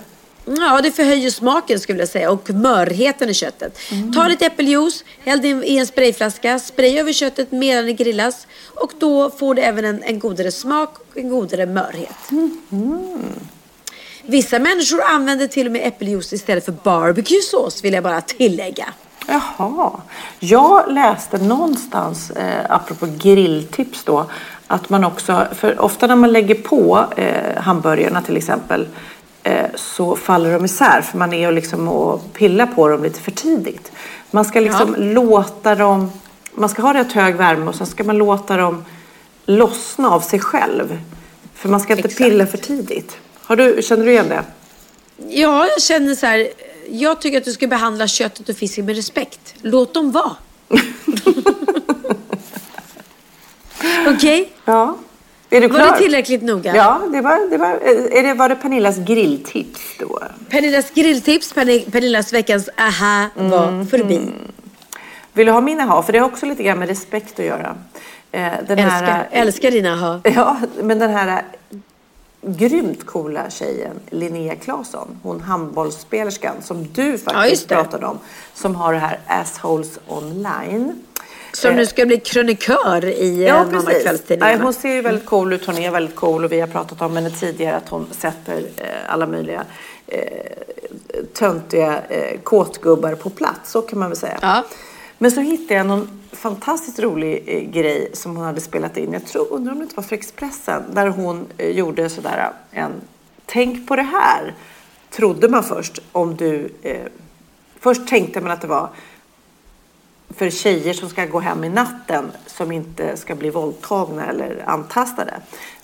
Ja, det förhöjer smaken skulle jag säga och mörheten i köttet. Ta lite äppeljuice, häll det i en sprayflaska, spraya över köttet medan det grillas och då får du även en, en godare smak och en godare mörhet. Vissa människor använder till och med äppeljuice istället för barbecuesås vill jag bara tillägga. Jaha. Jag läste någonstans, eh, apropå grilltips då, att man också, för ofta när man lägger på eh, hamburgarna till exempel, så faller de isär för man är och, liksom och pillar på dem lite för tidigt. Man ska liksom låta dem, man ska ha rätt hög värme och sen ska man låta dem lossna av sig själv. För man ska inte Exakt. pilla för tidigt. Har du, känner du igen det? Ja, jag känner så här. Jag tycker att du ska behandla köttet och fisken med respekt. Låt dem vara. <laughs> Okej? Ja. Är du Var klar? det tillräckligt noga? Ja, det var, det var, är det, var det Pernillas grilltips då? Pernillas grilltips, Perni- Pernillas veckans aha var förbi. Vill du ha min aha? För det har också lite grann med respekt att göra. Eh, Den Älskar, här, älskar dina aha. <laughs> Ja, men den här grymt coola tjejen Linnea Claesson, hon handbollsspelerskan som du Ja, faktiskt det. pratade om, som har det här Assholes online. Som Eh, nu ska bli krönikör i Ja, ja, någon av kvällstidningarna. hon ser ju väldigt cool ut. Hon är väldigt cool och vi har pratat om henne tidigare att hon sätter eh, alla möjliga eh, töntiga eh, kåtgubbar på plats. Så kan man väl säga. Ja. Men så hittade jag någon fantastiskt rolig eh, grej som hon hade spelat in. Jag tror, undrar om det inte var för Expressen. Där hon eh, gjorde sådär en Tänk på det här. Trodde man först om du... Eh, först tänkte man att det var för tjejer som ska gå hem i natten som inte ska bli våldtagna eller antastade.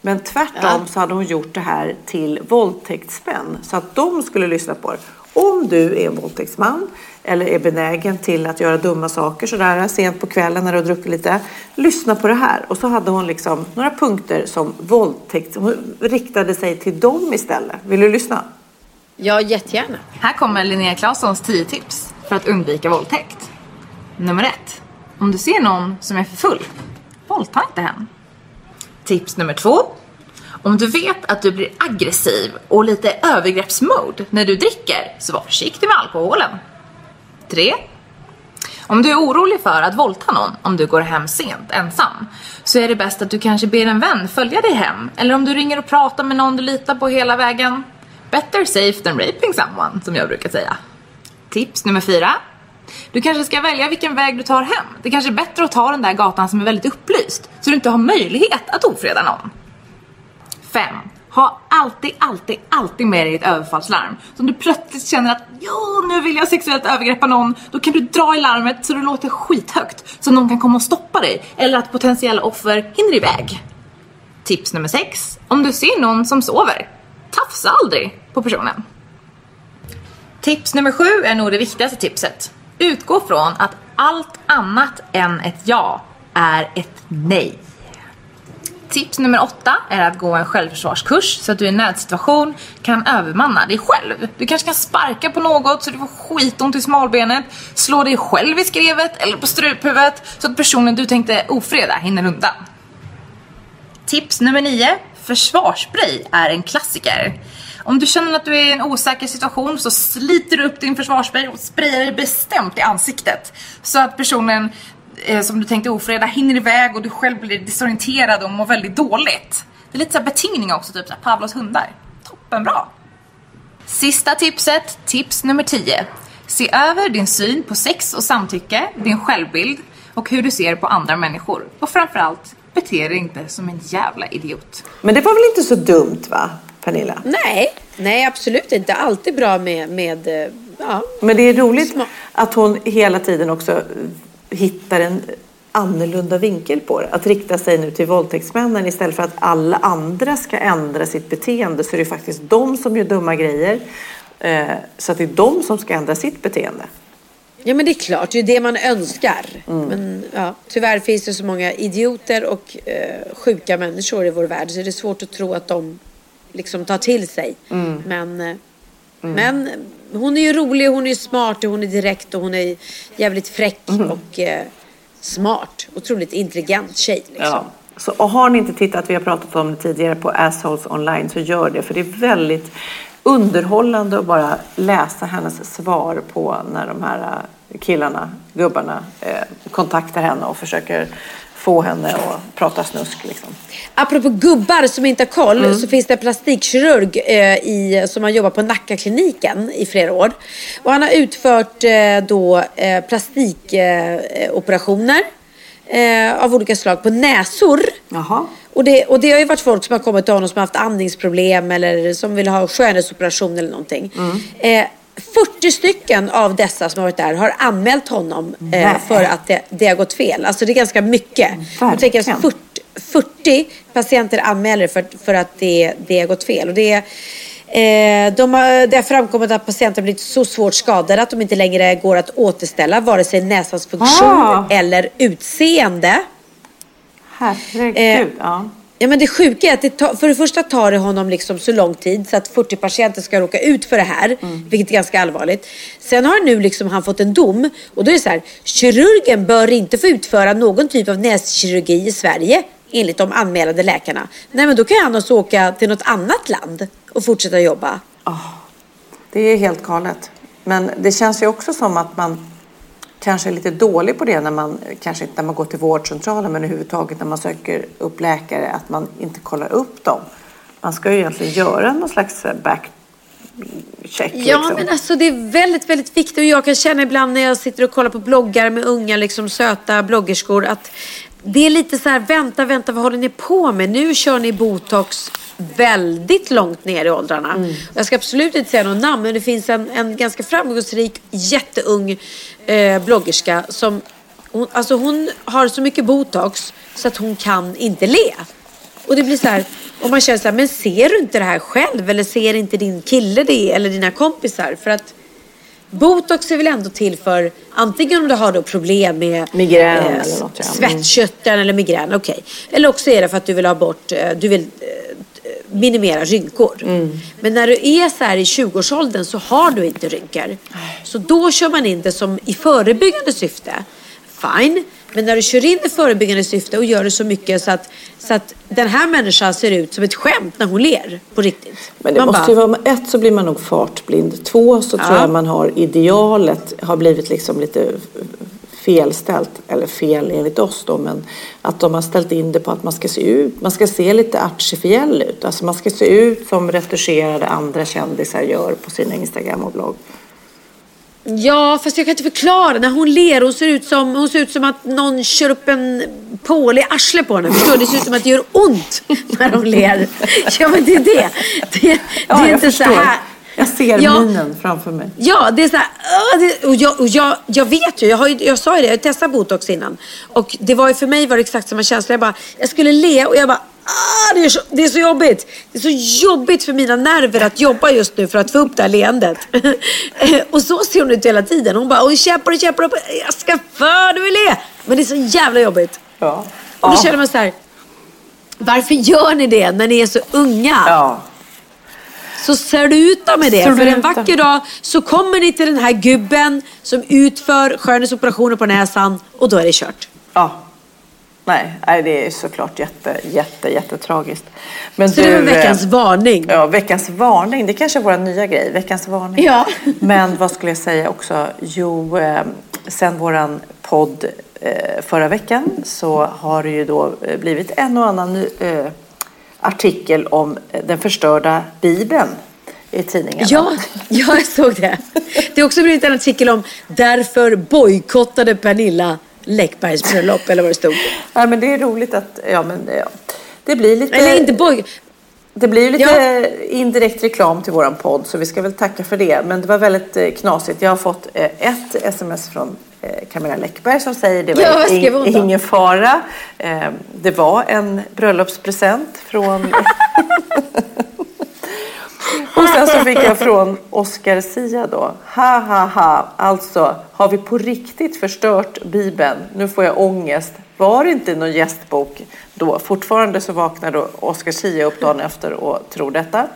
Men tvärtom så hade hon gjort det här till våldtäktsmän så att de skulle lyssna på det. Om du är en våldtäktsman eller är benägen till att göra dumma saker sådär sent på kvällen när du har druckit lite. Lyssna på det här. Och så hade hon liksom några punkter som våldtäkt. Hon riktade sig till dem istället. Vill du lyssna? Ja, jättegärna. Här kommer Linnea Claessons 10 tips för att undvika våldtäkt. Nummer ett. Om du ser någon som är för full, våldta inte hen. Tips nummer två. Om du vet att du blir aggressiv och lite övergreppsmode när du dricker, så var försiktig med alkoholen. 3. Om du är orolig för att våldta någon om du går hem sent ensam så är det bäst att du kanske ber en vän följa dig hem eller om du ringer och pratar med någon du litar på hela vägen. Better safe than raping someone som jag brukar säga. Tips nummer 4. Du kanske ska välja vilken väg du tar hem. Det kanske är bättre att ta den där gatan som är väldigt upplyst så du inte har möjlighet att ofreda någon. 5. Ha alltid, alltid, alltid med dig ett överfallslarm. Så om du plötsligt känner att jo, nu vill jag sexuellt övergreppa någon, då kan du dra i larmet så det låter skithögt så någon kan komma och stoppa dig eller att potentiella offer hinner iväg. Tips nummer 6. Om du ser någon som sover, tafsa aldrig på personen. Tips nummer 7 är nog det viktigaste tipset. Utgå från att allt annat än ett ja är ett nej. Tips nummer åtta är att gå en självförsvarskurs så att du i en nödsituation kan övermanna dig själv. Du kanske kan sparka på något så du får skitont i smalbenet, slå dig själv i skrevet eller på struphuvudet så att personen du tänkte ofreda hinner undan. Tips nummer nio. Försvarsspray är en klassiker. Om du känner att du är i en osäker situation så sliter du upp din försvarsspray och sprayar dig bestämt i ansiktet. Så att personen eh, som du tänkte ofreda hinner iväg och du själv blir desorienterad och mår väldigt dåligt. Det är lite såhär betingning också, typ såhär Pavlos hundar. Toppenbra! Sista tipset, tips nummer 10. Se över din syn på sex och samtycke, din självbild och hur du ser på andra människor. Och framförallt, bete dig inte som en jävla idiot. Men det var väl inte så dumt va, Pernilla? Nej, nej absolut inte. Alltid bra med, med eh, ja. Men det är roligt att hon hela tiden också hittar en annorlunda vinkel på det. Att rikta sig nu till våldtäktsmännen istället för att alla andra ska ändra sitt beteende så är det faktiskt de som gör dumma grejer. Eh, Så att det är de som ska ändra sitt beteende. Ja men det är klart, det är det man önskar. Men ja, tyvärr finns det så många idioter och eh, sjuka människor i vår värld så det är svårt att tro att de liksom tar till sig. Men, eh, men hon är ju rolig, hon är smart, och hon är direkt och hon är jävligt fräck och eh, smart. Otroligt intelligent tjej liksom. Ja. Så, och har ni inte tittat, vi har pratat om det tidigare, på Assholes online så gör det. För det är väldigt underhållande att bara läsa hennes svar på när de här eh, killarna, gubbarna, eh, kontaktar henne och försöker få henne att prata snusk. Liksom. Apropå gubbar som inte har koll så finns det en plastikkirurg eh, i, som har jobbat på Nackakliniken i flera år. Och han har utfört eh, då eh, plastikoperationer eh, av olika slag på näsor. Jaha. Och det, och det har ju varit folk som har kommit till honom som har haft andningsproblem eller som vill ha skönhetsoperation eller någonting. Eh, 40 stycken av dessa som har varit där har anmält honom eh, för att det, det har gått fel. Alltså det är ganska mycket. Jag tänker att Verkligen. 40, 40 patienter anmäler för, för att det, det har gått fel. Och det, eh, de har, det har framkommit att patienter blivit så svårt skadade att de inte längre går att återställa vare sig näsans funktion Ah. eller utseende. Herregud. Eh, ja. Ja men det sjuka är att det tar, för det första tar det honom liksom så lång tid så att 40 patienter ska råka ut för det här. Vilket är ganska allvarligt. Sen har nu liksom han fått en dom och då är det så här. Kirurgen bör inte få utföra någon typ av näskirurgi i Sverige enligt de anmälande läkarna. Nej men då kan han alltså åka till något annat land och fortsätta jobba. Det är helt galet. Men det känns ju också som att man kanske är lite dålig på det när man, kanske inte när man går till vårdcentralen men överhuvudtaget när man söker upp läkare, att man inte kollar upp dem. Man ska ju egentligen göra någon slags eh, backcheck. Ja, liksom. men alltså det är väldigt, väldigt viktigt. Och jag kan känna ibland när jag sitter och kollar på bloggar med unga, liksom söta bloggerskor, att det är lite så här, vänta, vänta, vad håller ni på med? Nu kör ni botox väldigt långt ner i åldrarna. Jag ska absolut inte säga någon namn, men det finns en, en ganska framgångsrik, jätteung eh, bloggerska som hon, alltså hon har så mycket botox så att hon kan inte le. Och det blir så här, och man känner så här, men ser du inte det här själv? Eller ser inte din kille det? Eller dina kompisar? För att botox är väl ändå till för, antingen om du har då problem med Migrän eller något, ja. Mm. svettkörteln eller migrän, okej. Eller också är det för att du vill ha bort, eh, du vill eh, minimera rynkor. Mm. Men när du är så här i 20-årsåldern så har du inte rynkor. Så då kör man in det som i förebyggande syfte. Fine. Men när du kör in i förebyggande syfte och gör det så mycket så att, så att den här människan ser ut som ett skämt när hon ler på riktigt. Men det Man måste bara, ju vara, ett så blir man nog fartblind. Två så tror Ja. jag man har idealet har blivit liksom lite felställt. Eller fel enligt oss då. Men att de har ställt in det på att man ska se ut. Man ska se lite artificiell ut. Alltså man ska se ut som retuscherade andra kändisar gör på sin Instagram och blogg. Ja, fast jag kan inte förklara. När hon ler, hon ser ut som, hon ser ut som att någon kör upp en pål i arslet på henne. Förstår? Det ser ut som att det gör ont när hon ler. Ja, men det är det. Det, det Ja, är jag inte så här. Jag ser Ja. minen framför mig. Ja, det är så här, och, jag, och jag, jag vet ju, jag, har ju, jag sa ju det, jag testat botox innan. Och det var ju för mig var det exakt samma känsla. Jag, bara, jag skulle le och jag bara, ah, det, är så, det är så jobbigt. Det är så jobbigt för mina nerver att jobba just nu för att få upp det här leendet. <laughs> och så ser hon ut hela tiden. Hon bara, oj käppar och käppar. och Jag ska för du vill le. Men det är så jävla jobbigt. Ja. Och då Ja. känner man så här, varför gör ni det när ni är så unga? Ja. Så sluta med det. För en vacker dag så kommer ni till den här gubben som utför skönhetsoperationer på näsan och då är det kört. Ja. Nej, nej, det är såklart jätte, jätte, jättetragiskt. Men Så det var du, veckans eh, varning. Ja, veckans varning. Det kanske är vår nya grej. Veckans varning. Ja. <laughs> Men vad skulle jag säga också? Jo, eh, sen våran podd eh, förra veckan så har det ju då eh, blivit en och annan ny, eh, artikel om den förstörda Bibeln i tidningen. Ja, ja, jag såg det. Det har också blivit en artikel om därför bojkottade Pernilla Läckbergs bröllop eller vad det stod. Ja, men det är roligt att, ja men ja. det blir lite... Eller inte boj... Det blir ju lite indirekt reklam till våran podd så vi ska väl tacka för det. Men det var väldigt eh, knasigt. Jag har fått eh, ett sms från Camilla Läckberg som säger det var Ja, ing- ingen fara. Eh, Det var en bröllopspresent från... <laughs> Och sen så fick jag från Oscar Sia då. Ha ha ha, alltså har vi på riktigt förstört Bibeln? Nu får jag ångest. Var det inte någon gästbok då? Fortfarande så vaknar då Oscar Sia upp dagen efter och tror detta.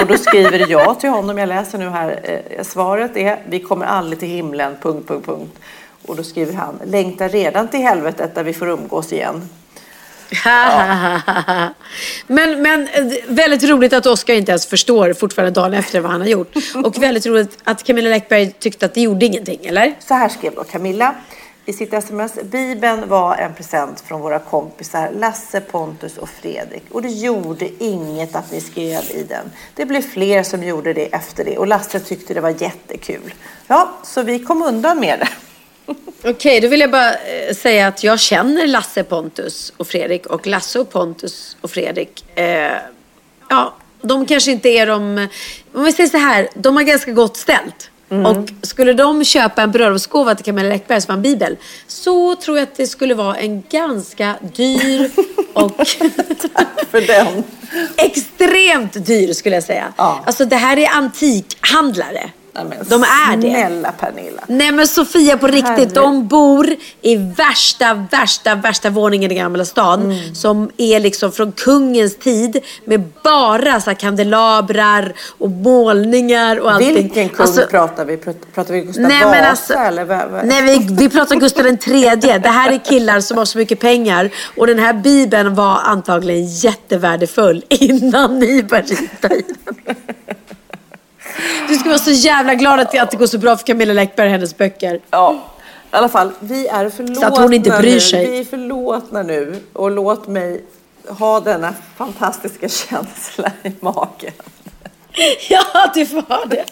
Och då skriver jag till honom, jag läser nu här, eh, svaret är vi kommer aldrig till himlen, punkt, punkt, punkt. Och då skriver han, längtar redan till helvetet där vi får umgås igen. <laughs> men, men eh, väldigt roligt att Oskar inte ens förstår fortfarande dagen efter vad han har gjort. Och väldigt roligt att Camilla Läckberg tyckte att det gjorde ingenting, eller? Så här skrev då Camilla i sitt sms. Bibeln var en present från våra kompisar Lasse, Pontus och Fredrik. Och det gjorde inget att ni skrev i den. Det blev fler som gjorde det efter det. Och Lasse tyckte det var jättekul. Ja, så vi kom undan med det. <laughs> Okej, då vill jag bara eh, säga att jag känner Lasse, Pontus och Fredrik. Och Lasse och Pontus och Fredrik, eh, ja, de kanske inte är de... Om vi säger så här, de har ganska gott ställt. Och skulle de köpa en bröllopsgåva till Camilla Läckberg som en bibel så tror jag att det skulle vara en ganska dyr <laughs> och För den. <laughs> extremt dyr skulle jag säga. Alltså det här är antikhandlare. De är det. Snälla Pernilla. Nej men Sofia på riktigt, Herre. de bor i värsta, värsta, värsta våningen i Gamla stan. Mm. Som är liksom från kungens tid med bara så kandelabrar och målningar och allting. Vilken kung Alltså, pratar vi? Prat- Pratar vi Gustav Nej, Vasa alltså- eller? vad- vad- Nej, vi, vi pratar Gustav den tredje. Det här är killar som har så mycket pengar. Och den här bibeln var antagligen jättevärdefull innan ni började hitta i den. Du ska vara så jävla glad att det, att det går så bra för Camilla Läckberg och hennes böcker. Ja, i alla fall. Vi är förlåtna Så att hon inte bryr nu. sig. Vi är förlåtna nu. Och låt mig ha denna fantastiska <laughs> känsla i magen. <laughs> Ja, du får ha det.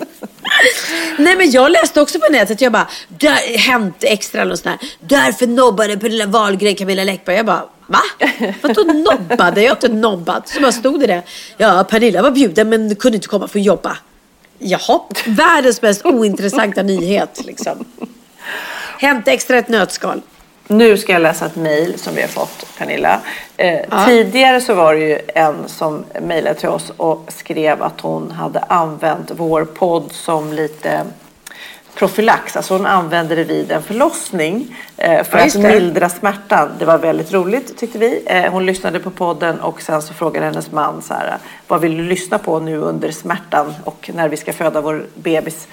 Nej, men jag läste också på nätet. Jag bara, där, Hänt Extra eller sånt här. Därför nobbade Pernilla Wahlgren Camilla Läckberg. Jag bara, va? Vadå nobbade? Jag har inte nobbat. Så bara stod det det. Ja, Pernilla var bjuden men kunde inte komma för att jobba. Jaha, världens mest ointressanta nyhet liksom. Hänt Extra ett nötskal. Nu ska jag läsa ett mejl som vi har fått, Pernilla. Eh, Ja. Tidigare så var det ju en som mejlade till oss och skrev att hon hade använt vår podd som lite profylax. Alltså hon använde det vid en förlossning eh, för Ja, att mildra smärtan. Det var väldigt roligt tyckte vi. Eh, hon lyssnade på podden och sen så frågade hennes man så här, vad vill du lyssna på nu under smärtan och när vi ska föda vår bebis?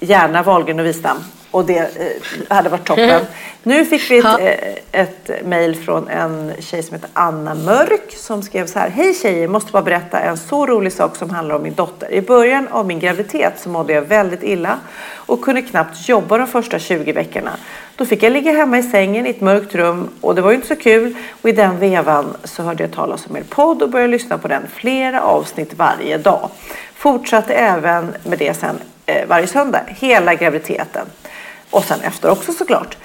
Gärna Wahlgren och Wistam. Och det eh, hade varit toppen. <laughs> Nu fick vi ett, eh, ett mejl från en tjej som heter Anna Mörk som skrev så här. Hej tjejer, måste bara berätta en så rolig sak som handlar om min dotter. I början av min graviditet så mådde jag väldigt illa och kunde knappt jobba de första 20 veckorna. Då fick jag ligga hemma i sängen i ett mörkt rum och det var ju inte så kul. Och i den vevan så hörde jag talas om er podd och började lyssna på den flera avsnitt varje dag. Fortsatte även med det sen varje söndag, hela graviditeten. Och sen efter också såklart.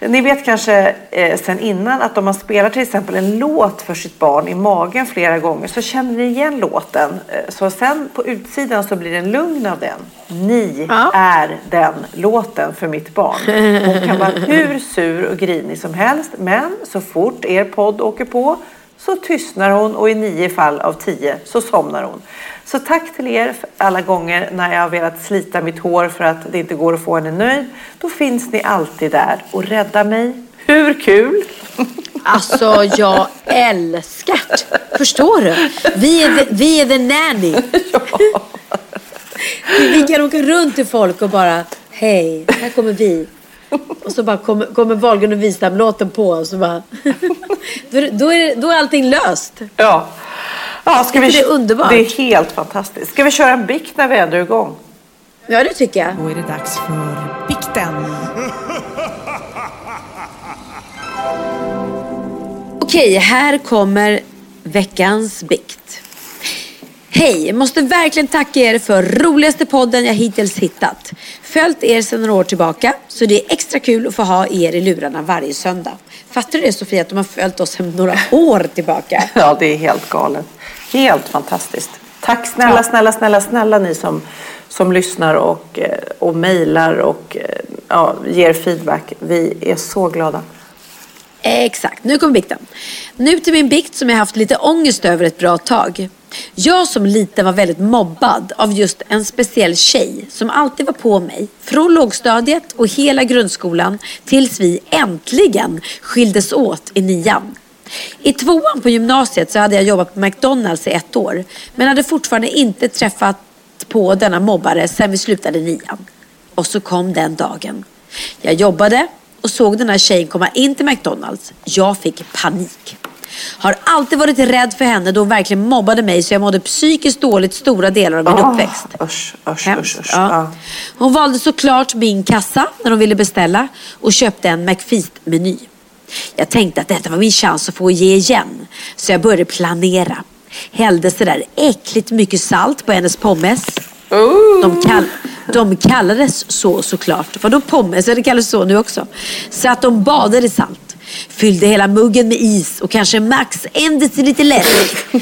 Ni vet kanske eh, sen innan att om man spelar till exempel en låt för sitt barn i magen flera gånger så känner ni igen låten. Eh, så sen på utsidan så blir det en lugn av den. Ni är den låten för mitt barn. Hon kan vara <laughs> hur sur och grinig som helst men så fort er podd åker på så tystnar hon och i nio fall av tio så somnar hon. Så tack till er alla gånger när jag har velat slita mitt hår för att det inte går att få henne nöjd. Då finns ni alltid där och räddar mig. Hur kul? Alltså, jag älskar det. Förstår du? Vi är the, vi är the nanny. <laughs> Vi kan åka runt till folk och bara, hej, här kommer vi. <laughs> Och så bara kommer, kommer Wahlgren och Wistam-låten på och så bara... <laughs> Då, är- då, är, det- då är allting löst. Ja. ja ska vi, Det är underbart. Det är helt fantastiskt. Ska vi köra en bikt när vi ändå är igång? Ja, det tycker jag. Då är det dags för bikten. <laughs> Okej, här kommer Veckans bikt. Hej! Måste verkligen tacka er för roligaste podden jag hittills hittat. Följt er sedan några år tillbaka, så det är extra kul att få ha er i lurarna varje söndag. Fattar du det Sofia, att de har följt oss sedan några år tillbaka? <laughs> Ja, det är helt galet. Helt fantastiskt. Tack snälla, Ja. snälla, snälla, snälla ni som, som lyssnar och, eh, och mejlar och eh, ja, ger feedback. Vi är så glada. Exakt, nu kommer bikten. Nu till min bikt som jag haft lite ångest över ett bra tag. Jag som liten var väldigt mobbad av just en speciell tjej som alltid var på mig. Från lågstadiet och hela grundskolan tills vi äntligen skildes åt i nian. I tvåan på gymnasiet så hade jag jobbat på McDonalds i ett år men hade fortfarande inte träffat på denna mobbare sen vi slutade nian. Och så kom den dagen. Jag jobbade och såg den här tjejen komma in till McDonalds. Jag fick panik. Har alltid varit rädd för henne då hon verkligen mobbade mig så jag mådde psykiskt dåligt stora delar av min Ah, uppväxt. Usch, usch, usch, usch. ja. Ja. Hon valde såklart min kassa när hon ville beställa och köpte en McFeast-meny. Jag tänkte att detta var min chans att få ge igen, så jag började planera. Hällde sådär äckligt mycket salt på hennes pommes. De, kall de kallades så såklart. Vadå pommes? Det kallas så nu också. Så att de badade i salt. Fyllde hela muggen med is och kanske max en deciliter läsk. <laughs>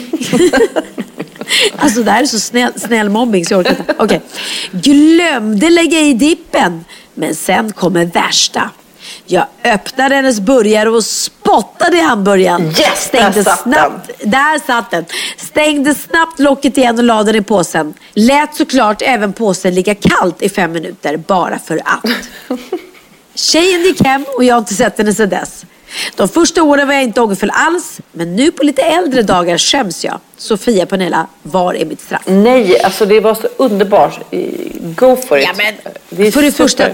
Alltså det här är så snäll, snäll mobbing så jag orkar inte. Okej. Glömde lägga i dippen. Men sen kommer värsta. Jag öppnade hennes burgare och spottade i hamburgaren. Yes, Stängde där satt snabbt, Där satt den. Stängde snabbt locket igen och lade den i påsen. Lät såklart även påsen ligga kallt i fem minuter bara för att. <laughs> Tjejen gick hem och jag har inte sett henne sedan dess. De första åren var jag inte ångerfull alls, men nu på lite äldre dagar skäms jag. Sofia Pernilla, var är mitt straff? Nej, alltså det var så underbart. I- Go for it. Ja, men, Det för det super. första,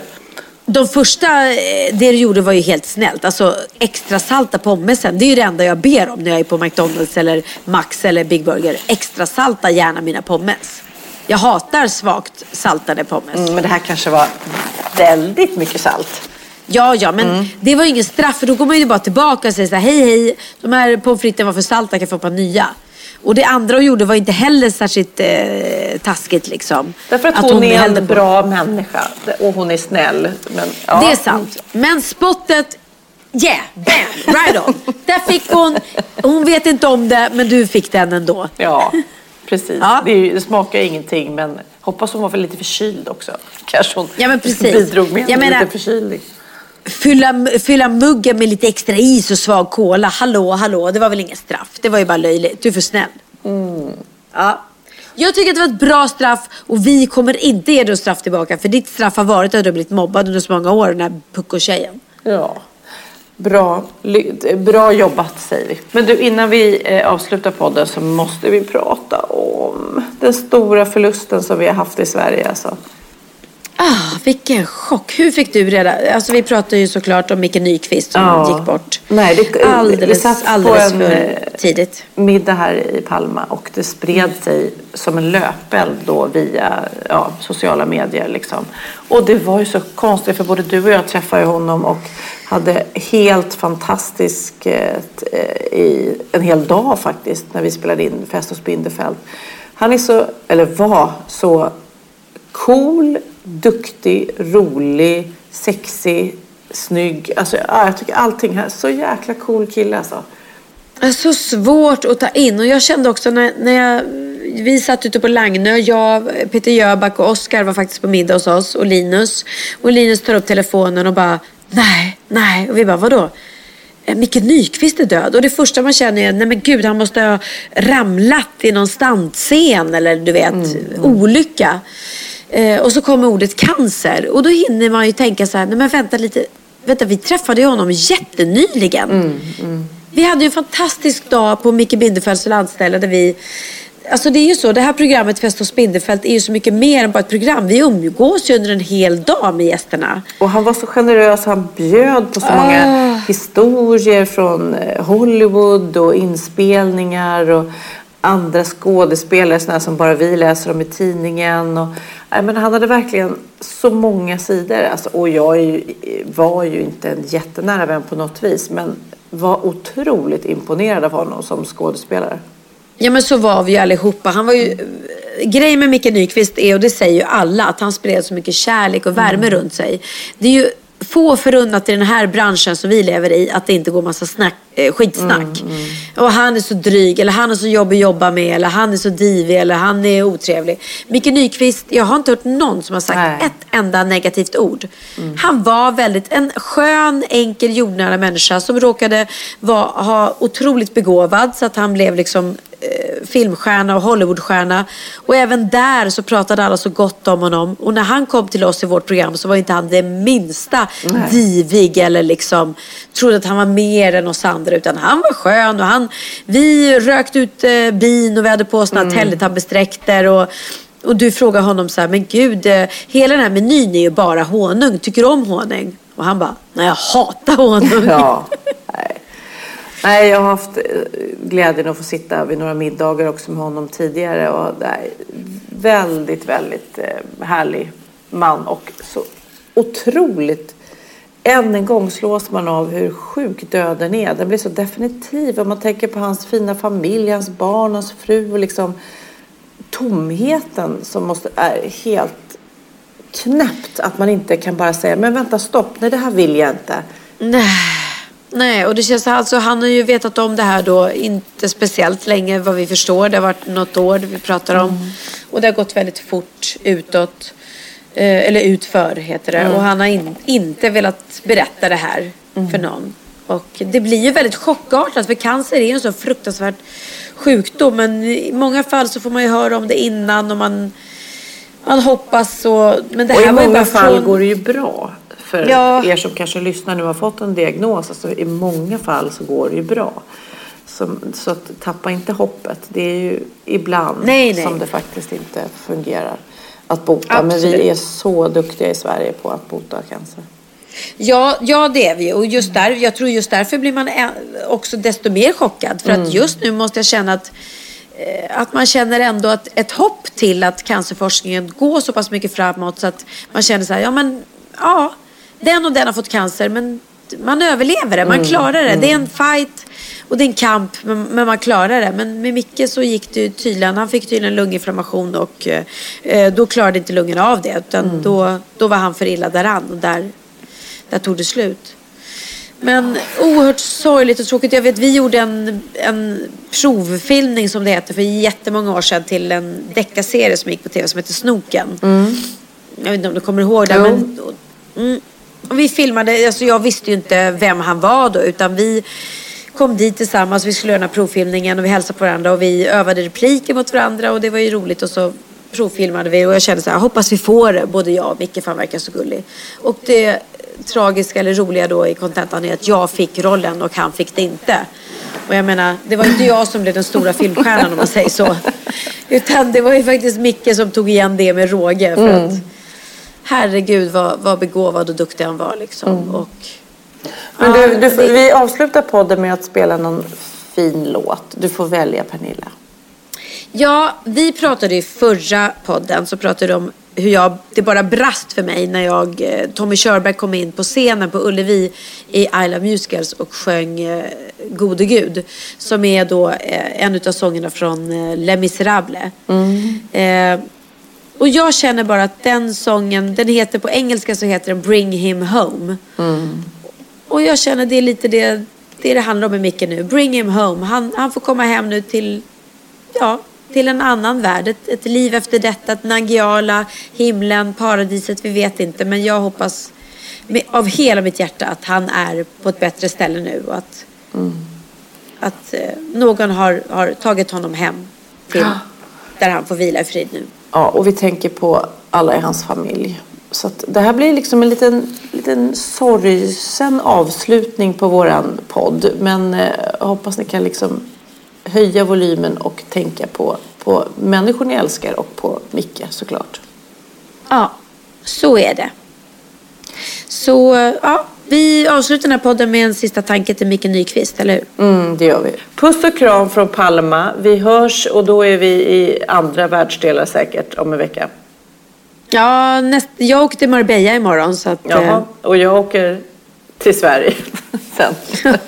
de första, eh, det du gjorde var ju helt snällt. Alltså extra salta pommesen, det är ju det enda jag ber om när jag är på McDonalds eller Max eller Big Burger. Extra salta gärna mina pommes. Jag hatar svagt saltade pommes. Mm, men det här kanske var väldigt mycket salt. Ja, ja, men Mm. det var ju ingen straff för då går man ju bara tillbaka och säger så här, hej, hej, de här pommes fritesen var för salta, kan jag få ett par nya? Och det andra hon gjorde var inte heller särskilt eh, taskigt liksom. Därför att, hon, är hällde en bra människa och hon är snäll. Men, ja. Det är sant. Men spottet, yeah, bam, right on. Där fick hon, hon vet inte om det, men du fick den ändå. Ja, precis. Ja. Det, är det smakar ingenting men hoppas hon var för lite förkyld också. Kanske hon Ja, men precis. bidrog med Jag lite menar- förkylning. Fylla, fylla muggen med lite extra is och svag cola. Hallå, hallå, det var väl inget straff. Det var ju bara löjligt. Du är för snäll. Ja. Jag tycker att det var ett bra straff och vi kommer inte ge dig straff tillbaka. För ditt straff har varit att du har blivit mobbad under så många år, den här pucko-tjejen. Ja. Bra, bra jobbat säger vi. Men du, innan vi eh, avslutar podden så måste vi prata om den stora förlusten som vi har haft i Sverige. Alltså. Ah, vilken chock. Hur fick du reda? Alltså vi pratade ju såklart om Micke Nyqvist som Ja. gick bort. Nej, det, vi alldeles, satt alldeles för eh, tidigt. middag här i Palma och det spred sig som en löpeld då via ja, sociala medier. Liksom. Och det var ju så konstigt för både du och jag träffade honom och hade helt fantastiskt eh, i en hel dag faktiskt när vi spelade in Fest hos Bindefeld. Han är så, eller var så cool, duktig, rolig, sexig, snygg. Alltså, ja, jag tycker allting här, så jäkla cool kille alltså. Det är så svårt att ta in. Och jag kände också när, när jag, vi satt ute på Lagnö, jag, Peter Jöback och Oskar var faktiskt på middag hos oss och Linus. Och Linus tar upp telefonen och bara nej, nej. Och vi bara vadå? Eh, Micke Nyqvist är död. Och det första man känner är, nej men gud han måste ha ramlat i någon standscen eller du vet, olycka. Eh, och så kommer ordet cancer. Och då hinner man ju tänka så här, nej men vänta lite. Vänta, vi träffade ju honom jättenyligen. Vi hade ju en fantastisk dag på Micke Bindefelds landställe där vi Alltså det är ju så, det här programmet Fest hos Bindefeld är ju så mycket mer än bara ett program. Vi umgås ju under en hel dag med gästerna. Och han var så generös, han bjöd på så Ah. många historier från eh, Hollywood och inspelningar och andra skådespelare här som bara vi läser om i tidningen. Och, nej, men han hade verkligen så många sidor. Alltså, och jag ju, var ju inte en jättenära vän på något vis. Men var otroligt imponerad av honom som skådespelare. Ja men så var vi ju allihopa. Han var ju... Grejen med Micke Nyqvist är, och det säger ju alla, att han spred så mycket kärlek och värme runt sig. Det är ju få förunnat i den här branschen som vi lever i att det inte går massa snack, eh, skitsnack. Och han är så dryg, eller han är så jobbig att jobba med, eller han är så divig, eller han är otrevlig. Micke Nyqvist, jag har inte hört någon som har sagt Nej. ett enda negativt ord. Han var väldigt en skön, enkel, jordnära människa som råkade vara, ha otroligt begåvad så att han blev liksom eh, filmstjärna och Hollywoodstjärna. Och även där så pratade alla så gott om honom. Och när han kom till oss i vårt program så var inte han det minsta Nej. divig eller liksom trodde att han var mer än oss andra. Utan han var skön och han, vi rökte ut eh, bin och vi hade på oss mm. Teletubbies-dräkter. Och, och du frågar honom så här, men gud, eh, hela den här menyn är ju bara honung. Tycker du om honung? Och han bara, nej jag hatar honung. Ja, <laughs> nej nej, jag har haft eh, glädjen att få sitta vid några middagar också med honom tidigare. Och väldigt, väldigt eh, härlig man och så otroligt än en gång slås man av hur sjuk döden är. Den blir så definitiv. Om man tänker på hans fina familj, hans barn, hans fru och liksom tomheten som måste, är helt knäppt. Att man inte kan bara säga, men vänta stopp, nej det här vill jag inte. Nej. Nej, och det känns alltså, han har ju vetat om det här då inte speciellt länge vad vi förstår. Det har varit något år vi pratar om. Och det har gått väldigt fort utåt. Eh, eller utför heter det. Mm. Och han har in, inte velat berätta det här för någon. Och det blir ju väldigt chockartat för cancer är ju en så fruktansvärt sjukdom. Men i många fall så får man ju höra om det innan och man, man hoppas och... Men det och här i var ju många fall från- går det ju bra. För Ja. er som kanske lyssnar nu har fått en diagnos, alltså i många fall så går det ju bra. Så, så att tappa inte hoppet. Det är ju ibland Nej, nej. som det faktiskt inte fungerar att bota. Men Absolut. vi är så duktiga i Sverige på att bota cancer. Ja, ja, det är vi. Och just där, jag tror just därför blir man också desto mer chockad. För Mm. att just nu måste jag känna att, eh, att man känner ändå att ett hopp till att cancerforskningen går så pass mycket framåt så att man känner så här, ja men, ja, den och den har fått cancer men man överlever det, man Mm, klarar det. mm. Det är en fight och det är en kamp men, man klarar det. Men med Micke så gick det tydligen, han fick tydligen lunginflammation och eh, eh, då klarade inte lungorna av det. Utan Mm. då, då var han för illa däran och där, där tog det slut. Men oerhört sorgligt och tråkigt. Jag vet, vi gjorde en, en provfilmning som det heter för jättemånga år sedan till en deckarserie som gick på tv som heter Snoken. Jag vet inte om du kommer ihåg. Men, mm, vi filmade, alltså jag visste ju inte vem han var då utan vi kom dit tillsammans, vi skulle göra den här provfilmningen och vi hälsade på varandra och vi övade repliker mot varandra och det var ju roligt och så provfilmade vi och jag kände så här, hoppas vi får det, både jag och Micke för han verkar så gullig. Och det tragiska eller roliga då i kontentan är att jag fick rollen och han fick det inte. Och jag menar, det var inte jag som blev den stora filmstjärnan om man säger så. <laughs> Utan det var ju faktiskt Micke som tog igen det med råge. För Mm. Herregud vad, vad begåvad och duktig han var liksom. Och, Men du, du, det- Vi avslutar podden med att spela någon fin låt. Du får välja Pernilla. Ja, vi pratade i förra podden så pratade om hur jag, det bara brast för mig när jag, eh, Tommy Körberg kom in på scenen på Ullevi i I Love Musicals och sjöng eh, Gode Gud. Som är då eh, en av sångerna från Les Misérables. Eh, och jag känner bara att den sången, den heter på engelska så heter den Bring Him Home. Och jag känner det är lite det det, det handlar om med Micke nu. Bring him home. Han, han får komma hem nu till, ja, till en annan värld. Ett, ett liv efter detta. Ett Nangiala, himlen, paradiset. Vi vet inte. Men jag hoppas med, av hela mitt hjärta att han är på ett bättre ställe nu. Och att, att eh, någon har, har tagit honom hem till där han får vila i frid nu. Ja, och vi tänker på alla i hans familj. Så att det här blir liksom en liten, liten sorgsen avslutning på våran podd. Men eh, jag hoppas ni kan liksom höja volymen och tänka på, på människor ni älskar och på Micke såklart. Ja, så är det. Så eh, ja, vi avslutar den här podden med en sista tanke till Micke Nyqvist, eller hur? Mm, det gör vi. Puss och kram från Palma. Vi hörs och då är vi i andra världsdelar säkert om en vecka. Ja, näst, jag åker till Marbella imorgon så att... Jaha, Eh, och jag åker till Sverige <laughs> sen. <laughs>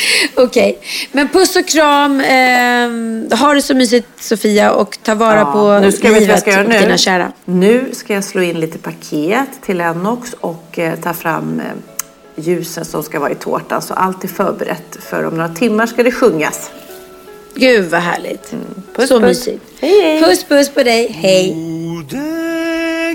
<laughs> Okej, men puss och kram. Eh, ha det så mysigt Sofia och ta vara Ja, på nu ska livet ska göra och nu. dina kära. Nu ska jag slå in lite paket till Lennox och eh, ta fram eh, ljusen som ska vara i tårtan. Så allt är förberett för om några timmar ska det sjungas. Gud vad härligt. Puss, så puss. mysigt. Hej, hej. Puss puss på dig. Hej. Hör